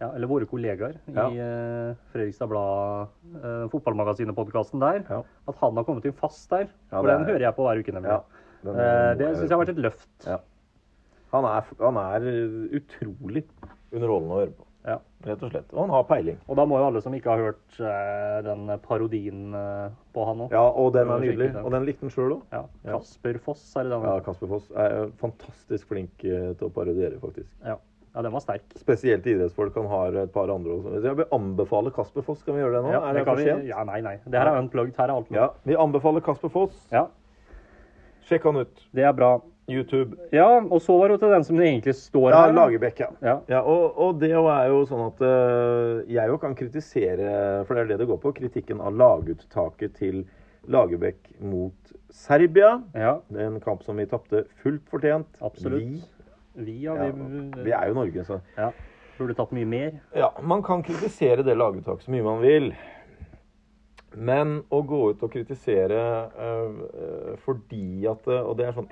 ja, eller våre kollegaer Ja. i uh, Fredrikstad Blad, uh, fotballmagasinet-podkasten der. Ja. At han har kommet inn fast der. For den er- hører jeg på hver uke, nemlig. Den- uh, det syns jeg har vært et løft. Han er, han er utrolig underholdende å høre på. Ja. Rett og slett. Og han har peiling. Og da må jo alle som ikke har hørt eh, den parodien eh, på han òg Ja, og den er nydelig. den. Og den likte han sjøl òg. ja. Kasper Foss, er det den? Ja, Kasper Foss er fantastisk flink eh, til å parodiere, faktisk. Ja. ja, den var sterk. Spesielt idrettsfolk. Han har et par andre også. Jeg vil anbefale Kasper Foss. Skal vi gjøre det nå? Ja, er det, for sent? ja, nei, nei. Det her er unplugged. Her er alt Ja, vi anbefaler Kasper Foss. Ja, Sjekk han ut. det er bra. YouTube. Ja, og så var det jo til den som egentlig står Ja, her. Lagerbäck, ja. Ja. ja og, og det er jo sånn at eh, jeg jo kan kritisere, for det er det det går på, kritikken av laguttaket til Lagerbäck mot Serbia. ja, Det er en kamp som vi tapte fullt fortjent. absolutt. Vi, Vi, ja, ja, vi, vi er jo Norge, så ja, burde tatt mye mer. Ja, man kan kritisere det laguttaket så mye man vil. Men å gå ut og kritisere øh, fordi at øh, Og det er sånn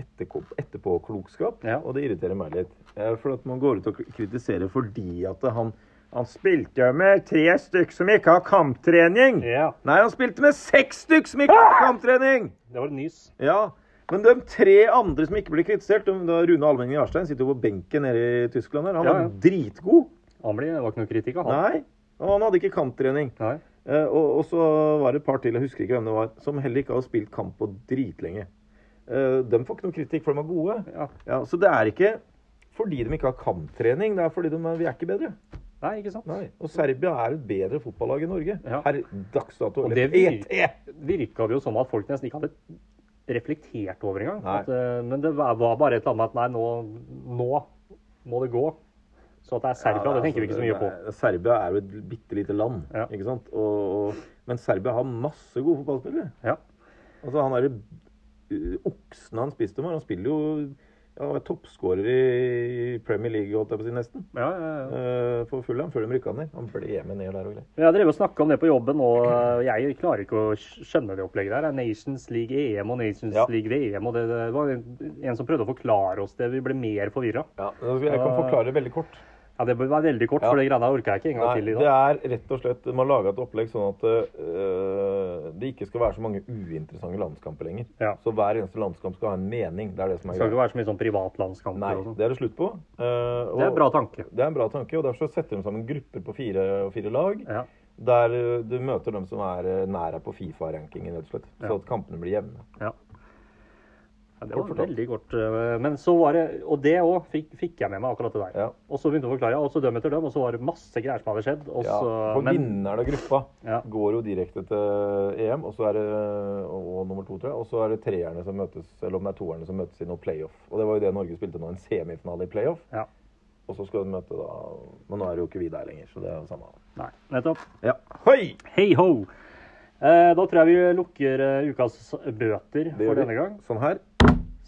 etterpåklokskap, Ja. og det irriterer meg litt. Uh, For at man går ut og kritiserer fordi at han han spilte jo med tre stykk som ikke har kamptrening. Ja, Nei, han spilte med seks stykk som ikke har kamptrening! det var et nys. Ja, Men de tre andre som ikke blir kritisert de, da Rune Almenning Jarstein sitter jo på benken nede i Tyskland. her, Han Ja, var dritgod. Han ble, det var ikke noe kritikk av han. Nei, og han hadde ikke kamptrening. Nei. Eh, og, og så var det et par til, jeg husker ikke hvem det var, som heller ikke hadde spilt kamp på dritlenge. Eh, de får ikke noe kritikk, for de er gode. Ja. Ja, så det er ikke fordi de ikke har kamptrening, det er fordi de vi er ikke bedre. Nei, ikke sant? Nei. Og Serbia er et bedre fotballag enn Norge. Ja. Her dags dato. Og det vir- virka det jo som at folk nesten ikke hadde reflektert over engang. At, eh, Men det var var bare et eller annet med at nei, nå, nå må det gå. Så at det er Serbia, det tenker vi ikke så mye på. Er, Serbia er jo et bitte lite land, Ja. ikke sant? Og, og, men Serbia har masse gode fotballspillere. Ja. Altså, han er, uh, oksen han spiste med, han spiller jo ja, er toppskårer i Premier League, holdt jeg på å si, nesten. Ja, ja, ja. Uh, for Fulham, før de rykka ned. Han ble med ned der og greier. Jeg drev og snakka om det på jobben, og eh, jeg klarer ikke å skjønne det opplegget der. Er Nations League EM og Nations Ja. League VM, og det, det var en som prøvde å forklare oss det. Vi ble mer forvirra. Ja, jeg kan forklare det veldig kort. Ja, det bør være veldig kort, Ja. for det greia orker jeg ikke en gang Nei, til i det er rett og slett Man laga et opplegg sånn at uh, det ikke skal være så mange uinteressante landskamper lenger. Ja. Så hver eneste landskamp skal ha en mening. Det er det som Det er skal ikke være så mye sånn privatlandskamper Nei, og sånn. det er det slutt på. Uh, og Det er en bra tanke. Det er en bra tanke, og derfor så setter de sammen grupper på fire, fire lag. Ja. Der uh, du møter dem som er nær på Fifa-rankingen, rett og slett. Så at kampene blir jevne. Ja. Ja, det var fortalt. veldig kort. eh, Men så var det Og det òg fikk, fikk jeg med meg, akkurat det der. Ja. Og så begynte hun å forklare, og så døm etter døm, og så var det masse greier som hadde skjedd. Og Ja, så, for men, vinneren av gruppa Ja. går jo direkte til EM, og så er det og, og nummer to, tror jeg. Og så er det treerne som møtes, eller om det er toerne som møtes i noe playoff. Og det var jo det Norge spilte nå, en semifinale i playoff. ja. Og så skal de møte da Men nå er det jo ikke vi der lenger, så det er jo samme. Nei, nettopp. Ja. Hei! Hei ho! Eh, da tror jeg vi lukker uh, ukas bøter Det for denne gang. Sånn her.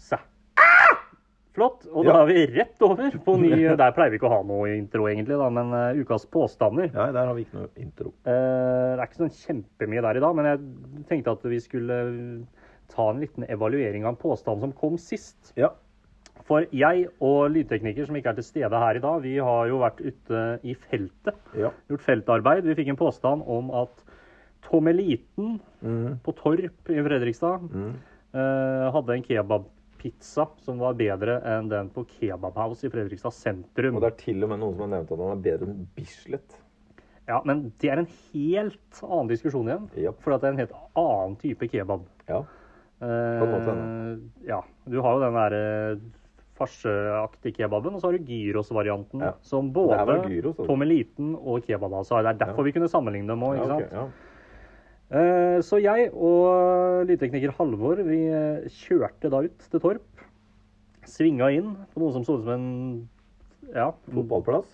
Så. Flott. Og Ja. da er vi rett over på ny (laughs) Der pleier vi ikke å ha noe intro, egentlig, da, men uh, ukas påstander. Ja, der har vi ikke noe intro. Uh, det er ikke sånn kjempemye der i dag, men jeg tenkte at vi skulle ta en liten evaluering av en påstand som kom sist. Ja. For jeg og lydtekniker som ikke er til stede her i dag, vi har jo vært ute i feltet. Ja. Gjort feltarbeid. Vi fikk en påstand om at Tommeliten mm. på Torp i Fredrikstad mm. uh, hadde en kebabpizza som var bedre enn den på Kebabhouse i Fredrikstad sentrum. Og det er til og med noen som har nevnt at den er bedre enn Bislett. Ja, Men det er en helt annen diskusjon igjen. Yep. For det er en helt annen type kebab. Ja. på en måte, ja. Du har jo den derre farseaktige kebaben, og så har du gyros-varianten. Ja. Som både altså. Tommeliten og kebab altså har. Det er derfor Ja. vi kunne sammenligne dem òg, ikke sant. ja. Eh, Så jeg og lydtekniker Halvor vi eh, kjørte da ut til Torp. Svinga inn på noe som så ut som en ja, Fotballplass?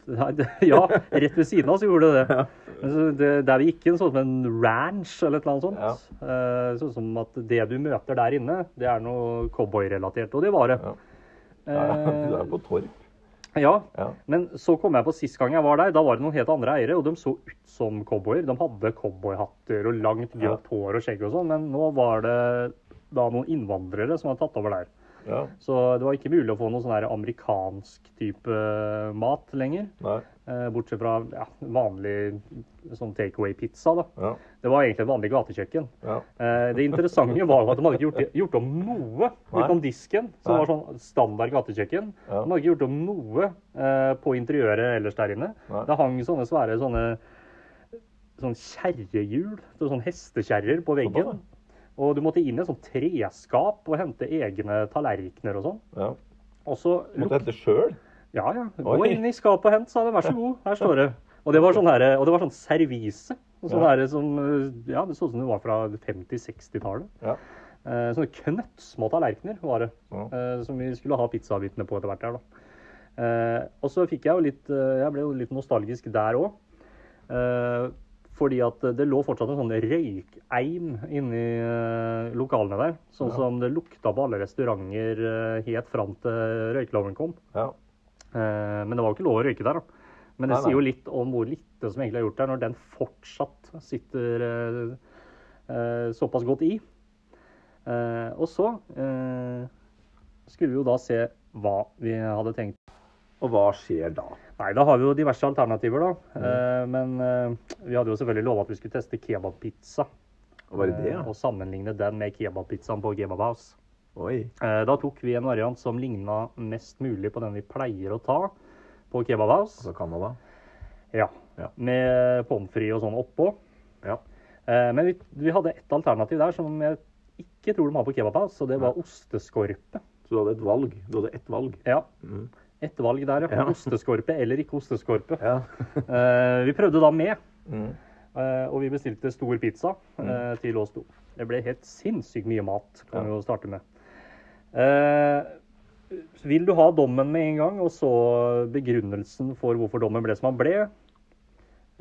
Ja, rett ved siden av så gjorde det det. (laughs) Det der vi gikk inn, så ut som en ranch eller et eller annet sånt. Ja. Sånn som at det du møter der inne, det er noe cowboyrelatert. Og det var det. Ja. Ja, du er Eh, på Torp. Ja, Ja. men så kom jeg på sist gang jeg var der. Da var det noen helt andre eiere, og de så ut som cowboyer. De hadde cowboyhatter og langt grått hår og skjegg og sånn, men nå var det da noen innvandrere som hadde tatt over der. Ja. Så det var ikke mulig å få noe sånn amerikansk type eh, mat lenger. Nei. Eh, Bortsett fra ja, vanlig sånn takeaway-pizza. da. Ja. Det var egentlig et vanlig gatekjøkken. Ja. Eh, Det interessante var at de hadde ikke gjort, gjort om noe utenom disken, som Nei. var sånn standard gatekjøkken. De hadde ikke gjort om noe på interiøret ellers der inne. Nei. Det hang sånne svære sånne sånn kjerrehjul, sånn hestekjerrer på veggen. Og du måtte inn i et sånt treskap og hente egne tallerkener og sånn. ja. Og så Måtte hente sjøl? ja, ja. Gå Oi. inn i skapet og hent, sa det. Vær så god, her står det. Og det var sånn, her, og det var sånn servise. Sånn Ja. som, ja, Det så ut som det var fra 50-60-tallet. Ja. Eh, sånne knøttsmå tallerkener var det, Ja. eh, som vi skulle ha pizzabitene på etter hvert her, da. Eh, og så fikk jeg jo litt eh, Jeg ble jo litt nostalgisk der òg. Fordi at det lå fortsatt en sånn røykeim inni eh, lokalene der. Sånn Ja. som det lukta på alle restauranter eh, helt fram til røykeloven kom. Ja. Eh, men det var jo ikke lov å røyke der, da. Men det Nei, nei. sier jo litt om hvor lite som egentlig er gjort der, når den fortsatt sitter såpass godt i. Og så skulle vi jo da se hva vi hadde tenkt. Og hva skjer da? Nei, da har vi jo diverse alternativer, da. Mm. Eh, men eh, vi hadde jo selvfølgelig lova at vi skulle teste kebabpizza. Og var det det? eh, ja? og sammenligne den med kebabpizzaen på Kebab House. Oi. Eh, Da tok vi en variant som ligna mest mulig på den vi pleier å ta på Kebab House. Altså Canada? Ja. Ja. Med pommes frites og sånn oppå. Ja. Eh, Men vi, vi hadde et alternativ der som jeg ikke tror de har på Kebab House, og det var osteskorpe. Så du hadde et valg? Du hadde ett valg? Ja. Mhm. Ett valg der, ja. (laughs) Osteskorpe eller ikke osteskorpe. Ja. uh, (laughs) Vi prøvde da med, eh, og vi bestilte stor pizza uh, til oss to. Det ble helt sinnssykt mye mat, kan Ja. vi jo starte med. Vil du ha dommen med en gang, og så begrunnelsen for hvorfor dommen ble som han ble?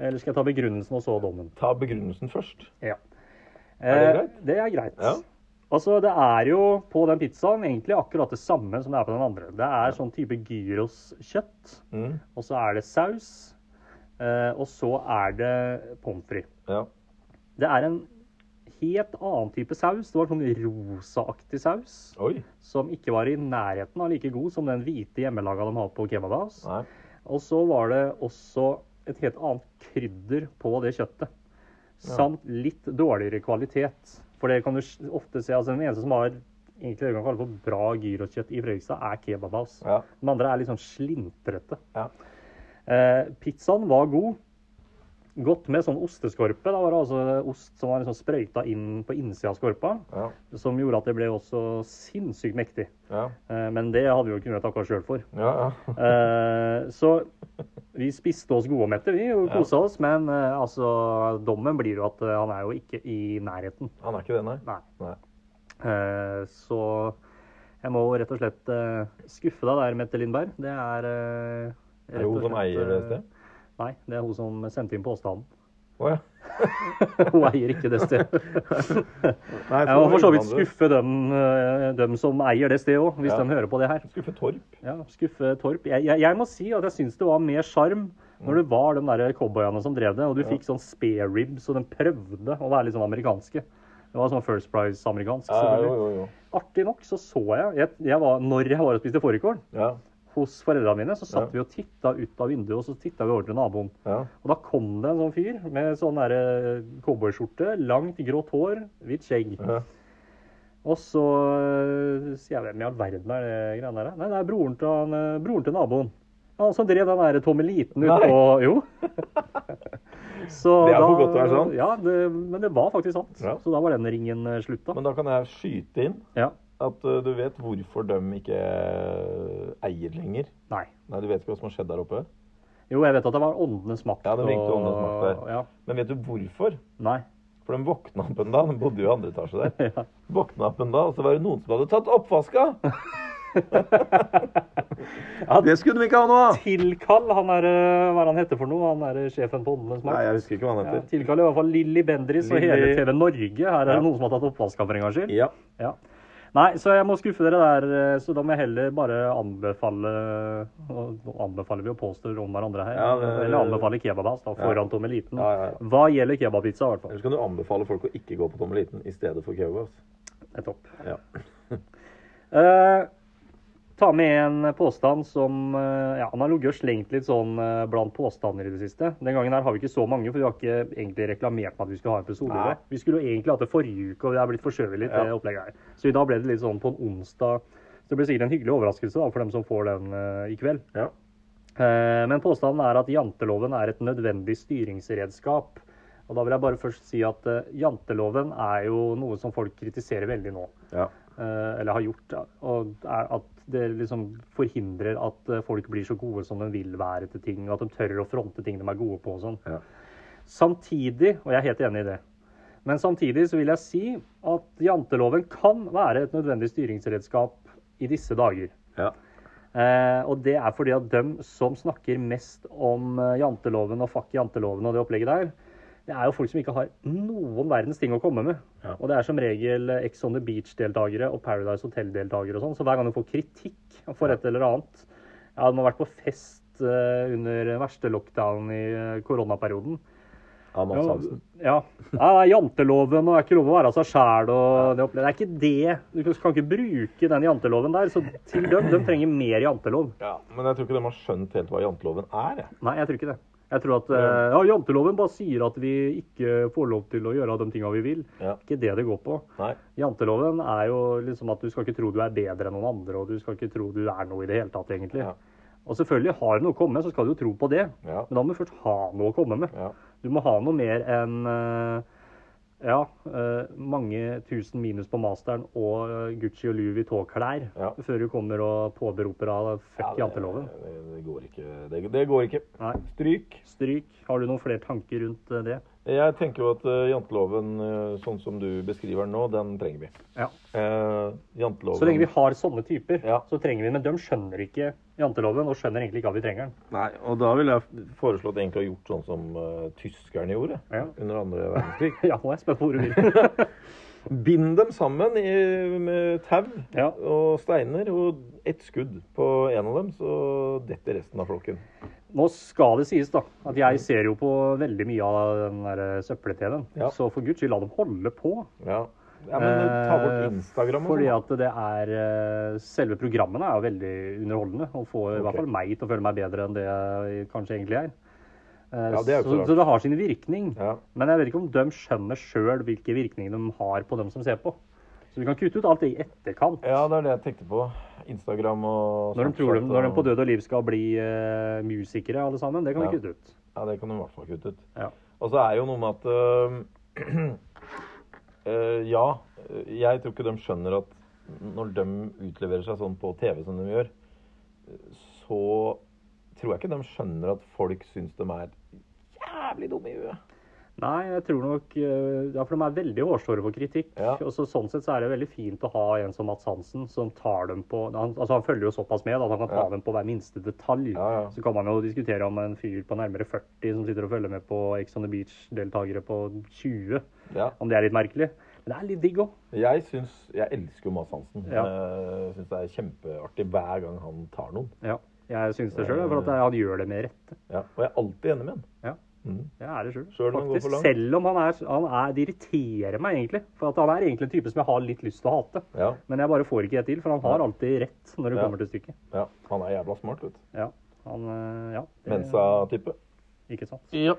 Eller skal jeg ta begrunnelsen og så dommen? Ta begrunnelsen først. Ja. Er det greit? Det er greit. Ja. Altså, det er jo på den pizzaen egentlig akkurat det samme som det er på den andre. Det er sånn type gyroskjøtt, mm. og så er det saus, eh, og så er det pommes frites. Ja. Det er en helt annen type saus. Det var sånn rosaaktig saus, Oi. som ikke var i nærheten av like god som den hvite hjemmelaga de har på kebabhouse. Og så var det også et helt annet krydder på det kjøttet. Samt litt dårligere kvalitet. For det kan du ofte se, altså Den eneste som har egentlig det kan kalle for bra gyroskjøtt i Fredrikstad, er kebabhouse. Ja. Den andre er litt sånn slintrete. Ja. Eh, pizzaen var god. Godt med sånn osteskorpe. Da var det altså ost som var liksom sprøyta inn på innsida av skorpa. Ja. Som gjorde at det ble også sinnssykt mektig. Ja. Eh, men det hadde vi jo kunnet takke oss sjøl for. Ja. ja. (laughs) Eh, så vi spiste oss gode og mette, vi, og kosa oss. Men eh, altså, dommen blir jo at han er jo ikke i nærheten. Han er ikke det, nei? Nei. Nei. Så jeg må rett og slett skuffe deg der, Mette Lindberg. Det er eh, Er det hun som eier det stedet? Nei, det er hun som sendte inn påstanden. Å ja. (laughs) hun eier ikke det stedet. (laughs) Nei, Jeg må for så vidt skuffe dem, eh, dem som eier det stedet òg, hvis Ja. de hører på det her. Skuffe Torp. Ja, skuffe Torp. Jeg, jeg, jeg må si at jeg syns det var mer sjarm når det var de der cowboyene som drev det, og du fikk sånn spare ribs, og de prøvde å være litt sånn amerikanske. Det var sånn First Price-amerikansk. Ja. Artig nok så så jeg, jeg, jeg var, Når jeg var og spiste fårikål Ja. Hos foreldrene mine, så satt Ja. vi og titta ut av vinduet, og så titta vi over til naboen. ja. Og da kom det en sånn fyr med sånn derre cowboyskjorte, langt grått hår, hvitt skjegg. ja. Og så øh, sier jeg hvem i all verden er det greiene der? Nei, det er broren til, han, øh, broren til naboen. Han som drev den der tommeliten ut Nei. Jo. (laughs) Så Det er for da- godt å være sant. Ja, det, men det var faktisk sant. Så da var den ringen slutta. Men da kan jeg skyte inn Ja. At uh, du vet hvorfor de ikke uh, eier lenger. Nei. Nei, du vet ikke hva som har skjedd der oppe? Jo, jeg vet at det var åndenes makt. Ja, det ringte og- åndenes makt der. Ja. Men vet du hvorfor? Nei. For de våkna opp en dag, de bodde jo i andre etasje der. (laughs) Ja. Våkna opp en dag, og så var det noen som hadde tatt oppvaska! (laughs) Ja, Det skulle de ikke ha noe av! Tilkall, han er øh, Hva er han heter for noe? Han er sjefen på åndenes makt. Nei, jeg husker ikke hva han Ja, heter. tilkall i hvert fall Lilly Bendriss og hele TV Norge. Her er det Ja. noen som har tatt oppvaska for en gangs skyld. Ja. Ja. Nei, så jeg må skuffe dere der. eh, Så da må jeg heller bare anbefale Nå anbefaler vi å påstå om hverandre her. Ja, det- Eller anbefale kebabhouse da, foran Tommeliten. Ja, ja, ja. Hva gjelder kebabpizza, i hvert fall. Så kan du anbefale folk å ikke gå på Tommeliten i stedet for Kebabs. Nettopp. Ja. (laughs) Eh, ta med en påstand som eh, Ja, han har ligget og slengt litt sånn eh, blant påstander i det siste. Den gangen her har vi ikke så mange, for vi har ikke egentlig reklamert med at vi skulle ha episode Nei. Vi skulle jo egentlig hatt det forrige uke, og det er blitt forskjøvet litt, Ja. det opplegget her. Så i dag ble det litt sånn på en onsdag. Så det blir sikkert en hyggelig overraskelse da, for dem som får den uh, i kveld. Ja. Uh, Men påstanden er at janteloven er et nødvendig styringsredskap. Og da vil jeg bare først si at uh, janteloven er jo noe som folk kritiserer veldig nå. ja. Eh, eller har gjort. Og er at det liksom forhindrer at eh, folk blir så gode som de vil være til ting. Og at de tør å fronte ting de er gode på og sånn. Ja. Samtidig, og jeg er helt enig i det, Men samtidig så vil jeg si at janteloven kan være et nødvendig styringsredskap i disse dager. Ja. Eh, og det er fordi at dem som snakker mest om eh, janteloven og fuck janteloven og det opplegget der, det er jo folk som ikke har noen verdens ting å komme med. Ja. Og det er som regel eh, Ex on the Beach-deltakere og Paradise Hotel-deltakere og sånn. Så hver gang du får kritikk for et eller annet Ja, de har vært på fest eh, under verste lockdown i eh, koronaperioden. Ja. Ja. ja, janteloven og det er ikke lov å være seg sjæl og det er ikke det. Du kan ikke bruke den janteloven der. Så til dem, de trenger mer jantelov. Ja, men jeg tror ikke de har skjønt helt hva janteloven er. jeg. Nei, jeg tror ikke det. Jeg tror at eh, ja, janteloven bare sier at vi ikke får lov til å gjøre de tinga vi vil. Ja. Ikke det det går på. Nei. Janteloven er jo liksom at du skal ikke tro du er bedre enn noen andre, og du skal ikke tro du er noe i det hele tatt, egentlig. Ja. Og selvfølgelig, har du noe å komme med, så skal du jo tro på det. Ja. Men da må du først ha noe å komme med. Ja. Du må ha noe mer enn eh, ja, eh, mange tusen minus på masteren og eh, Gucci og Louis Vuitton-klær Ja. før du kommer og påberoper av fuck Ja, det- janteloven. Det, det går ikke. Det, det går ikke. Stryk. Stryk. Har du noen flere tanker rundt eh, det? Jeg tenker jo at eh, janteloven, eh, sånn som du beskriver den nå, den trenger vi. Ja. Eh, janteloven Så lenge vi har sånne typer, Ja. så trenger vi den. Men de skjønner ikke janteloven, og skjønner egentlig ikke at vi trenger den. Nei, og da ville jeg foreslått egentlig å gjort sånn som uh, tyskerne gjorde Ja. under andre verdenskrig. (laughs) Ja, nå er jeg spent på hvor du vil. (laughs) Bind dem sammen i, med tau Ja. og steiner, og ett skudd på en av dem, så detter resten av flokken. Nå skal det sies da, at jeg ser jo på veldig mye av den der eh, søppel-TV-en. Ja. Så for guds skyld, la dem holde på. Ja. ja, men ta bort Eh, Instagram Fordi sånn. at det er eh, Selve programmene er jo veldig underholdende. Og får i hvert fall meg til å føle meg bedre enn det jeg kanskje egentlig er. Eh, Ja, det så så, det har sin virkning. Ja. Men jeg vet ikke om de skjønner sjøl hvilke virkninger de har på dem som ser på. Så vi kan kutte ut alt det i etterkant. ja, det er det jeg tenkte på. Instagram og Når de, tror de, når de på død og liv skal bli uh, musikere alle sammen. Det kan Ja. vi kutte ut. Ja, det kan du i hvert fall kutte ut. Ja. Og så er jo noe med at uh, uh, (clears throat) Ja, jeg tror ikke de skjønner at når de utleverer seg sånn på TV som de gjør, så tror jeg ikke de skjønner at folk syns de er jævlig dumme i huet. Nei, jeg tror nok eh, Ja, for de er veldig hårsåre for kritikk. Ja. Og så, sånn sett så er det veldig fint å ha en som Mats Hansen, som tar dem på han, Altså, han følger jo såpass med at han kan ta Ja. dem på hver minste detalj. Ja, ja. Så kan man jo diskutere om en fyr på nærmere 40 som sitter og følger med på Ex on the Beach-deltakere på 20, Ja. om det er litt merkelig. Men det er litt digg òg. Jeg syns Jeg elsker jo Mats Hansen. Ja. Jeg syns det er kjempeartig hver gang han tar noen. Ja. Jeg syns det sjøl, for at han gjør det med rette. Ja. Og jeg er alltid enig med han. Ja. Mm. Jeg er det sjøl. Selv om han. Selv om er, han er Det irriterer meg egentlig. For at han er egentlig en type som jeg har litt lyst til å hate. Ja. Men jeg bare får ikke det til, for han har alltid rett når det Ja. kommer til stykket. ja. Han er jævla smart, vet du. Ja, han, øh, ja det- Mensa-type. Ikke sant. Ja.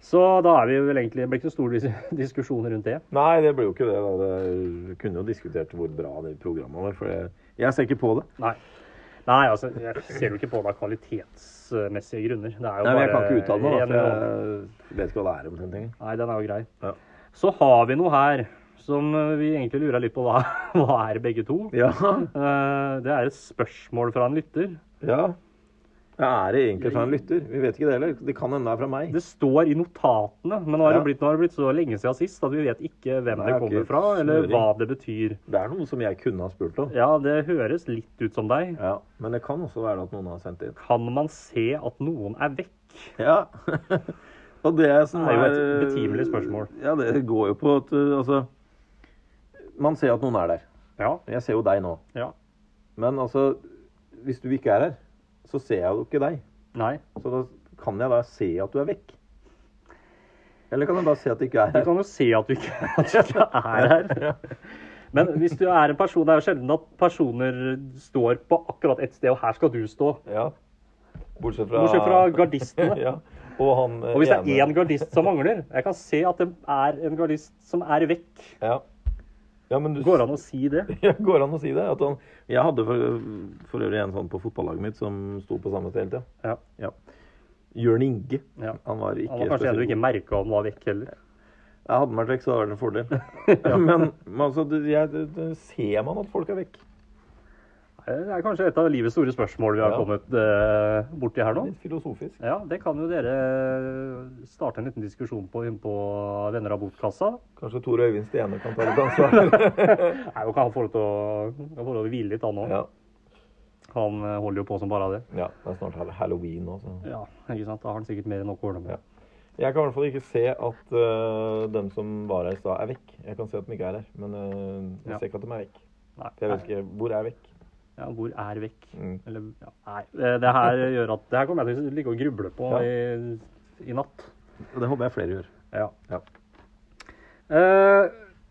Så da er vi vel egentlig Det blir ikke noen stor dis- (laughs) diskusjon rundt det. Nei, det blir jo ikke det. da. Det, vi kunne jo diskutert hvor bra det programmet var. For jeg, jeg ser ikke på det. Nei. Nei, altså, jeg ser jo ikke på det av kvalitetsmessige grunner. Det er jo Nei, men Jeg kan ikke uttale meg, for jeg vet ikke hva det er omtrent engang. Nei, den er jo grei. Ja. Så har vi noe her som øh, vi egentlig lurer litt på hva, (laughs) hva er begge to. Ja. Eh, Det er et spørsmål fra en lytter. ja. Ja, Er det egentlig fra en lytter? Vi vet ikke det heller. Det kan hende det er fra meg. Det står i notatene, men nå har, Ja. det blitt, nå har det blitt så lenge siden sist at vi vet ikke hvem det, det kommer fra, eller snøring. hva det betyr. Det er noe som jeg kunne ha spurt om. Ja, det høres litt ut som deg. Ja, Men det kan også være at noen har sendt inn. Kan man se at noen er vekk? Ja. (laughs) Og det som Det er jo et er betimelig spørsmål. Ja, det går jo på at uh, altså Man ser at noen er der. Ja. Jeg ser jo deg nå. Ja. Men altså Hvis du ikke er her, så ser jeg jo ikke deg. Nei. Så da kan jeg da se at du er vekk. Eller kan jeg da se at du ikke er her? Du kan jo se at du ikke, er her. (laughs) Men hvis du er en person, det er jo sjelden at personer står på akkurat ett sted, og her skal du stå. Ja. Bortsett fra Bortsett fra gardistene. (laughs) ja. Og han eh, Og hvis det er én gardist som mangler Jeg kan se at det er en gardist som er vekk. Ja. Ja, men du Går det an å si det? (laughs) Ja, går det an å si det? At han, jeg hadde for, for øvrig en sånn på fotballaget mitt som sto på samme sted hele tida. Ja. Ja. Jørn Inge. ja. Han var ikke Han var kanskje en du ikke merka om var vekk heller. Jeg hadde han vært vekk, så hadde det vært en fordel. (laughs) (laughs) men, altså, det, jeg, det, ser man at folk er vekk? Det er kanskje et av livets store spørsmål vi har Ja. kommet eh, borti her nå. Litt filosofisk. Ja, det kan jo dere starte en liten diskusjon på innpå Venner av botkassa. Kanskje Tor Øyvind Stene kan ta litt (laughs) ansvar. Nei, Han kan få lov til å, hvile litt, han òg. ja. Han eh, holder jo på som bare det. ja, det er snart halloween nå, så Ja, ikke sant? Da har han sikkert mer enn nok å ordne med. Ja. Jeg kan i hvert fall ikke se at uh, dem som var her i stad, er vekk. Jeg kan se at de ikke er her, men uh, jeg Ja. ser ikke at de er vekk. Nei. For jeg vet ikke hvor er vekk. Ja, hvor er vekk? Mm. Eller, ja, nei, det her (laughs) gjør at Det her kommer jeg til å ligge og gruble på Ja. i, i natt. Og det håper jeg flere gjør. Ja. Ja. Eh,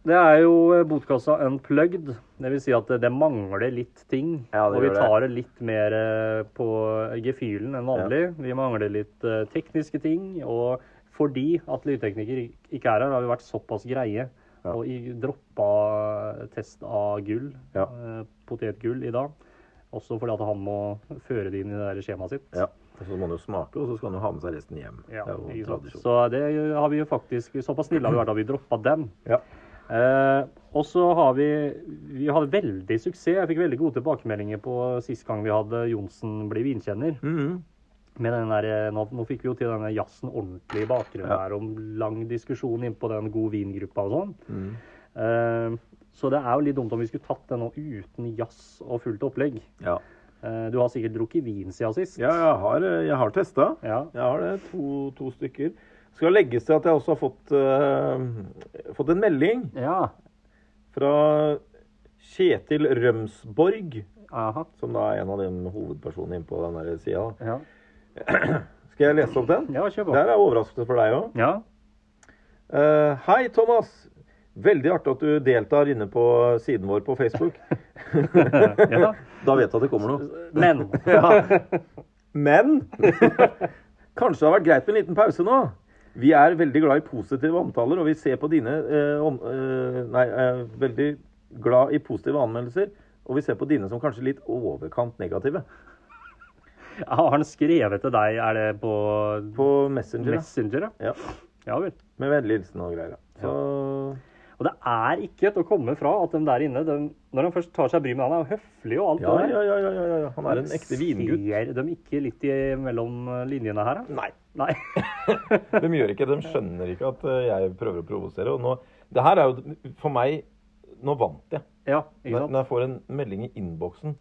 det er jo botkassa unplugged. Det vil si at det, det mangler litt ting. Ja, og vi tar det litt mer eh, på gefühlen enn vanlig. Vi mangler litt eh, tekniske ting. Og fordi at lydtekniker ikke er her, har vi vært såpass greie Ja. og jeg droppa test av gull, Ja. eh, potetgull, i dag. Også fordi at han må føre det inn i det skjemaet sitt. Ja. Og så må han jo smake, og så skal han jo ha med seg resten hjem. Ja, det er jo. Så det har vi jo faktisk Såpass snille har vi vært at vi droppa den. Ja. Eh, og så har vi Vi hadde veldig suksess. Jeg fikk veldig gode tilbakemeldinger på sist gang vi hadde Johnsen bli vinkjenner. Mhm. Med den der, nå, nå fikk vi jo til denne jazzen ordentlig i bakgrunnen Ja. her, om lang diskusjon inn på den god vin-gruppa og sånn. Mm. Uh, så det er jo litt dumt om vi skulle tatt den nå uten jazz og fullt opplegg. ja. Uh, du har sikkert drukket vin siden sist? ja, jeg har, jeg har testa. Ja. Jeg har det. To, to stykker. Skal legges til at jeg også har fått, uh, fått en melding ja. fra Kjetil Rømsborg, Aha. som da er en av de hovedpersonene inne på den sida. Ja. (clears throat) Skal jeg lese opp den? ja, kjør på. Der er overraskelse for deg òg. Ja. hei, Thomas. Veldig artig at du deltar inne på siden vår på Facebook. (laughs) (laughs) ja. Da vet du at det kommer noe. Men (laughs) Ja. Men kanskje det har vært greit med en liten pause nå. Vi er veldig glad i positive omtaler, og vi ser på dine eh, om, eh, Nei, eh, veldig glad i positive anmeldelser. Og vi ser på dine som kanskje litt overkant negative. (laughs) Har han skrevet til deg, er det på På Messenger. Messenger? ja? Ja. Ja vel. Med vennlig hilsen og greier. ja. Så Og det er ikke til å komme fra at de der inne, de, når han først tar seg bryet med han, er jo høflig og alt ja, det der. ja, ja, ja, ja, ja. Han er en ekte vingutt. Ser de ikke litt i, mellom linjene her, da? Nei. Nei. (laughs) De gjør ikke. De skjønner ikke at eh, jeg prøver å provosere. Og nå, det her er jo for meg Nå vant jeg. Ja, Når, når jeg får en melding i innboksen.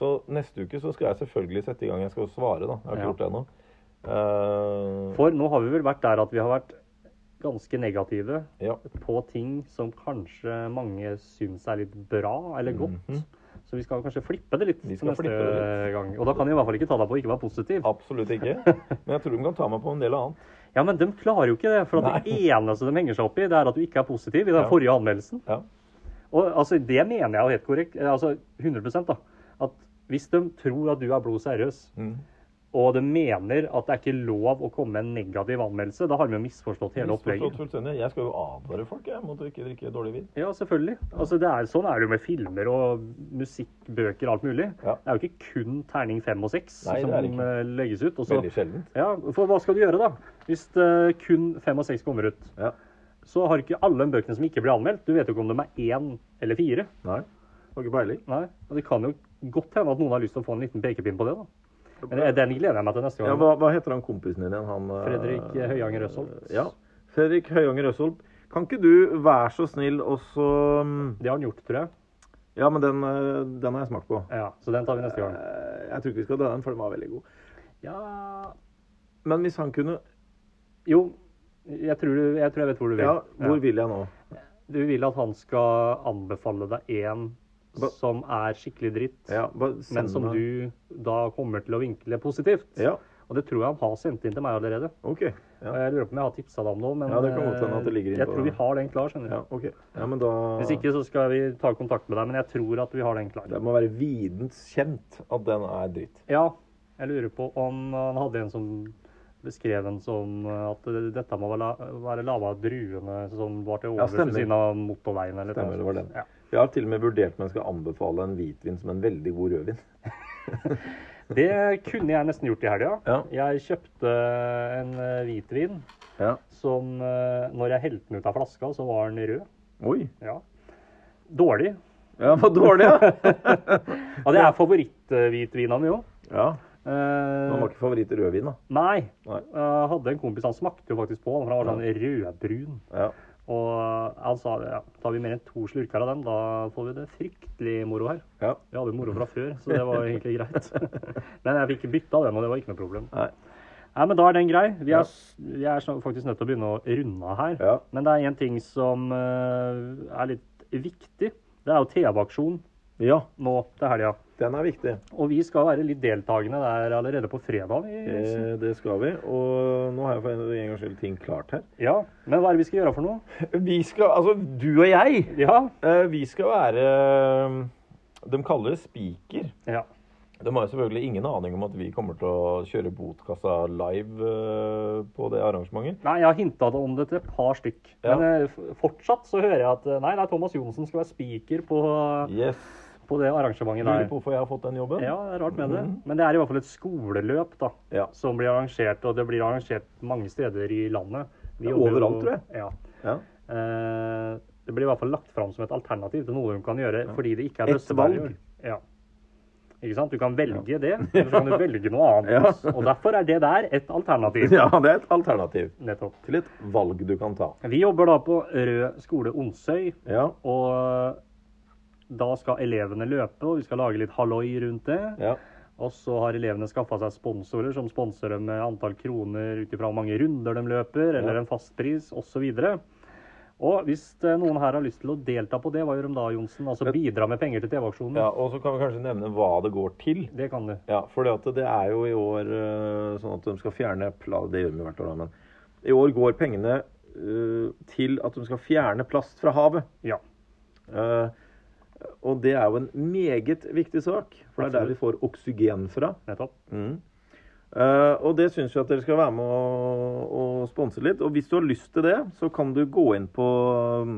Så neste uke så skal jeg selvfølgelig sette i gang. Jeg skal jo svare, da. Jeg har ikke Ja. gjort det ennå. Uh... For nå har vi vel vært der at vi har vært ganske negative ja. på ting som kanskje mange syns er litt bra eller godt. Mhm. Så vi skal kanskje flippe det litt neste det litt. gang. Og da kan de i hvert fall ikke ta deg på å ikke være positiv. Absolutt ikke. (laughs) Men jeg tror de kan ta meg på en del annet. Ja, men de klarer jo ikke det. For at det eneste de henger seg opp i, det er at du ikke er positiv i den Ja. forrige anmeldelsen. Ja. Og altså, det mener jeg jo helt korrekt. Altså 100% da. At hvis de tror at du er blod seriøs, Mm. og de mener at det er ikke lov å komme med en negativ anmeldelse, da har de jo misforstått hele opplegget. fullstendig. Jeg skal jo advare folk jeg, mot å ikke drikke dårlig vin. Ja, selvfølgelig. Altså, det er, sånn er det jo med filmer og musikkbøker og alt mulig. Ja. Det er jo ikke kun terning fem og seks som legges ut. Også. Veldig sjeldent. ja, for hva skal du gjøre da? Hvis eh, kun fem og seks kommer ut, Ja. så har ikke alle de bøkene som ikke blir anmeldt, du vet jo ikke om de er én eller fire. Nei. Har ikke peiling. Nei, og det kan jo godt hende at noen har lyst til å få en liten pekepinn på det da. Men den gleder jeg meg til neste Ja, gang. hva, hva heter han kompisen din igjen? Han, eh, Fredrik Høyanger Øsholm. Ja. Fredrik Høyanger Øsholm. Kan ikke du være så snill og så mm, Det har han gjort, tror jeg. Ja, men den, eh, den har jeg smakt på. Ja, så den tar vi neste gang. Eh, Jeg tror ikke vi skal ta den, for den var veldig god. Ja, Men hvis han kunne jo, jeg tror, du, jeg tror jeg vet hvor du vil. Ja, hvor vil jeg nå? Du vil at han skal anbefale deg en Som er skikkelig dritt, Ja, men som du da kommer til å vinkle positivt. Ja, Og det tror jeg han har sendt inn til meg allerede. OK. Og Ja, Jeg lurer på om jeg har tipsa deg om noe, men Ja, det kan godt hende at det ligger eh, inn jeg på- tror vi har den klar. skjønner du. ja, okay. Ja, men da Hvis ikke så skal vi ta kontakt med deg, men jeg tror at vi har den klar. Det må være videns kjent at den er dritt. Ja, jeg lurer på om han hadde en som beskrev den som at dette må være, av druene som var til overs ved stemmer. siden av motorveien. Eller Stemmer, noe det var den. Ja. Jeg har til og med vurdert om jeg skal anbefale en hvitvin som en veldig god rødvin. (laughs) Det kunne jeg nesten gjort i helga. Ja. Jeg kjøpte en eh, hvitvin Ja. som eh, Når jeg helte den ut av flaska, så var den rød. Oi. Ja. Dårlig. Ja, var dårlig, ja. (laughs) Ja, det er favoritthvitvina mi òg. ja. Eh, Han var ikke favoritt-rødvin, da. nei. Nei. Jeg hadde en kompis, han smakte jo faktisk på den, han var sånn rødbrun. Ja. Og han sa ja, tar vi mer enn to slurker av den, da får vi det fryktelig moro her. ja. Vi hadde moro fra før, så det var egentlig greit. (laughs) Men jeg fikk bytta den, og det var ikke noe problem. Nei. Nei, men da er den grei. Vi er, ja. vi er faktisk nødt til å begynne å runde av her. Ja. Men det er en ting som eh, er litt viktig. Det er jo TV-aksjon ja, nå til helga. den er viktig. Og vi skal være litt deltakende der allerede på fredag. Eh, det skal vi. Og nå har jeg for en gangs skyld ting klart her. ja, Men hva er det vi skal gjøre for noe? (laughs) Vi skal, altså du og jeg, Ja. eh, vi skal være De kaller det spiker. ja. De har selvfølgelig ingen aning om at vi kommer til å kjøre Botkassa live eh, på det arrangementet. Nei, jeg har hinta om det til et par stykk. Ja. Men eh, fortsatt så hører jeg at eh, nei, nei, Thomas Johnsen skal være spiker på, Yes. På det arrangementet Lurer der. på hvorfor jeg har fått den jobben? Ja, det er rart med det. Mhm. Men det er i hvert fall et skoleløp da, Ja. som blir arrangert, og det blir arrangert mange steder i landet. Vi Ja, overalt, tror jeg. Ja. Ja. Eh, det blir i hvert fall lagt fram som et alternativ til noe hun kan gjøre, fordi det ikke er år. Ja. Ikke sant? Du kan velge det, (laughs) eller så kan du velge noe annet. Og derfor er det der et alternativ. ja, det er et alternativ Nettopp. til et valg du kan ta. Vi jobber da på Rød skole Onsøy, Ja, og da skal elevene løpe, og vi skal lage litt halloi rundt det. ja. Og så har elevene skaffa seg sponsorer som sponser dem med antall kroner ut ifra hvor mange runder de løper, eller Ja. en fastpris osv. Og hvis eh, noen her har lyst til å delta på det, hva gjør de da, Johnsen? Altså bidra med penger til TV-aksjonen? ja og så kan vi kanskje nevne hva det går til. Det kan du. Ja, for det er jo i år eh, sånn at de skal fjerne Det gjør de hvert år, da, men i år går pengene uh, til at de skal fjerne plast fra havet. Ja. Eh, og det er jo en meget viktig sak, for det er der vi får oksygen fra. Nettopp. Mm. Uh, og det syns vi at dere skal være med å, å sponse litt. Og hvis du har lyst til det, så kan du gå inn på um,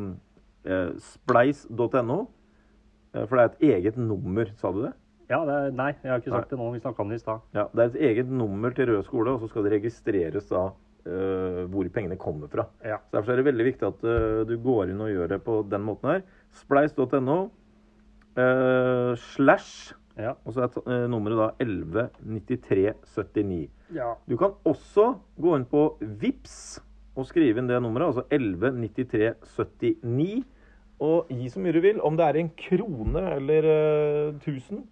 eh, spleis.no. Uh, for det er et eget nummer, sa du det? Ja, det er, nei, jeg har ikke sagt det nå. Vi snakka om det i stad. Ja, Det er et eget nummer til Rød skole, og så skal det registreres da eh, hvor pengene kommer fra. Ja. Så Derfor er det veldig viktig at eh, du går inn og gjør det på den måten her. Spleis.no eh, slash Ja. Og så er eh, nummeret da 119379. ja. Du kan også gå inn på VIPS og skrive inn det nummeret, altså 119379, og gi så mye du vil. Om det er en krone eller tusen. 1000.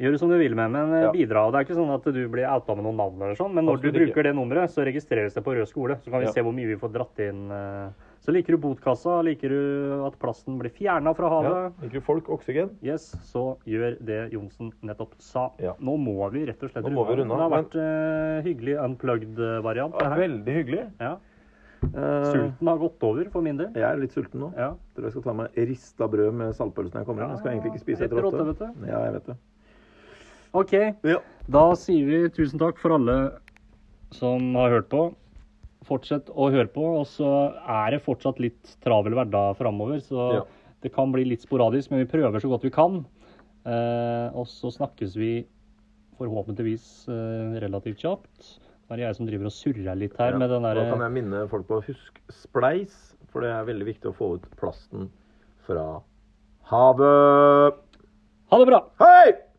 Gjør det som du vil med, men Ja. bidra. Det er ikke sånn at du blir outa med noen navn, eller sånn, men når du bruker ikke. det nummeret, så registreres det på Rød skole. Så kan vi Ja. se hvor mye vi får dratt inn. eh. Så liker du botkassa, liker du at plasten blir fjerna fra havet. Ja. Liker du folk oksygen? yes, så gjør det Johnsen nettopp sa. Ja. Nå må vi rett og slett runde. runde Det har vært uh, hyggelig unplugged-variant. Ja, veldig hyggelig. Ja. Eh, Sulten har gått over for min del. jeg er litt sulten nå. Ja. Tror jeg skal ta meg rista brød med saltpølse når jeg kommer inn. Jeg skal egentlig ikke spise Etter åtte. vet du. Ja, jeg vet det. OK, Ja. da sier vi tusen takk for alle som har hørt på. Fortsett å høre på. Og så er det fortsatt litt travel hverdag framover, så Ja. det kan bli litt sporadisk, men vi prøver så godt vi kan. Eh, og så snakkes vi forhåpentligvis eh, relativt kjapt. Det er jeg som driver og surrer litt her Ja. med den Da kan jeg minne folk på å huske spleis, for det er veldig viktig å få ut plasten fra havet. Ha det bra! Hei!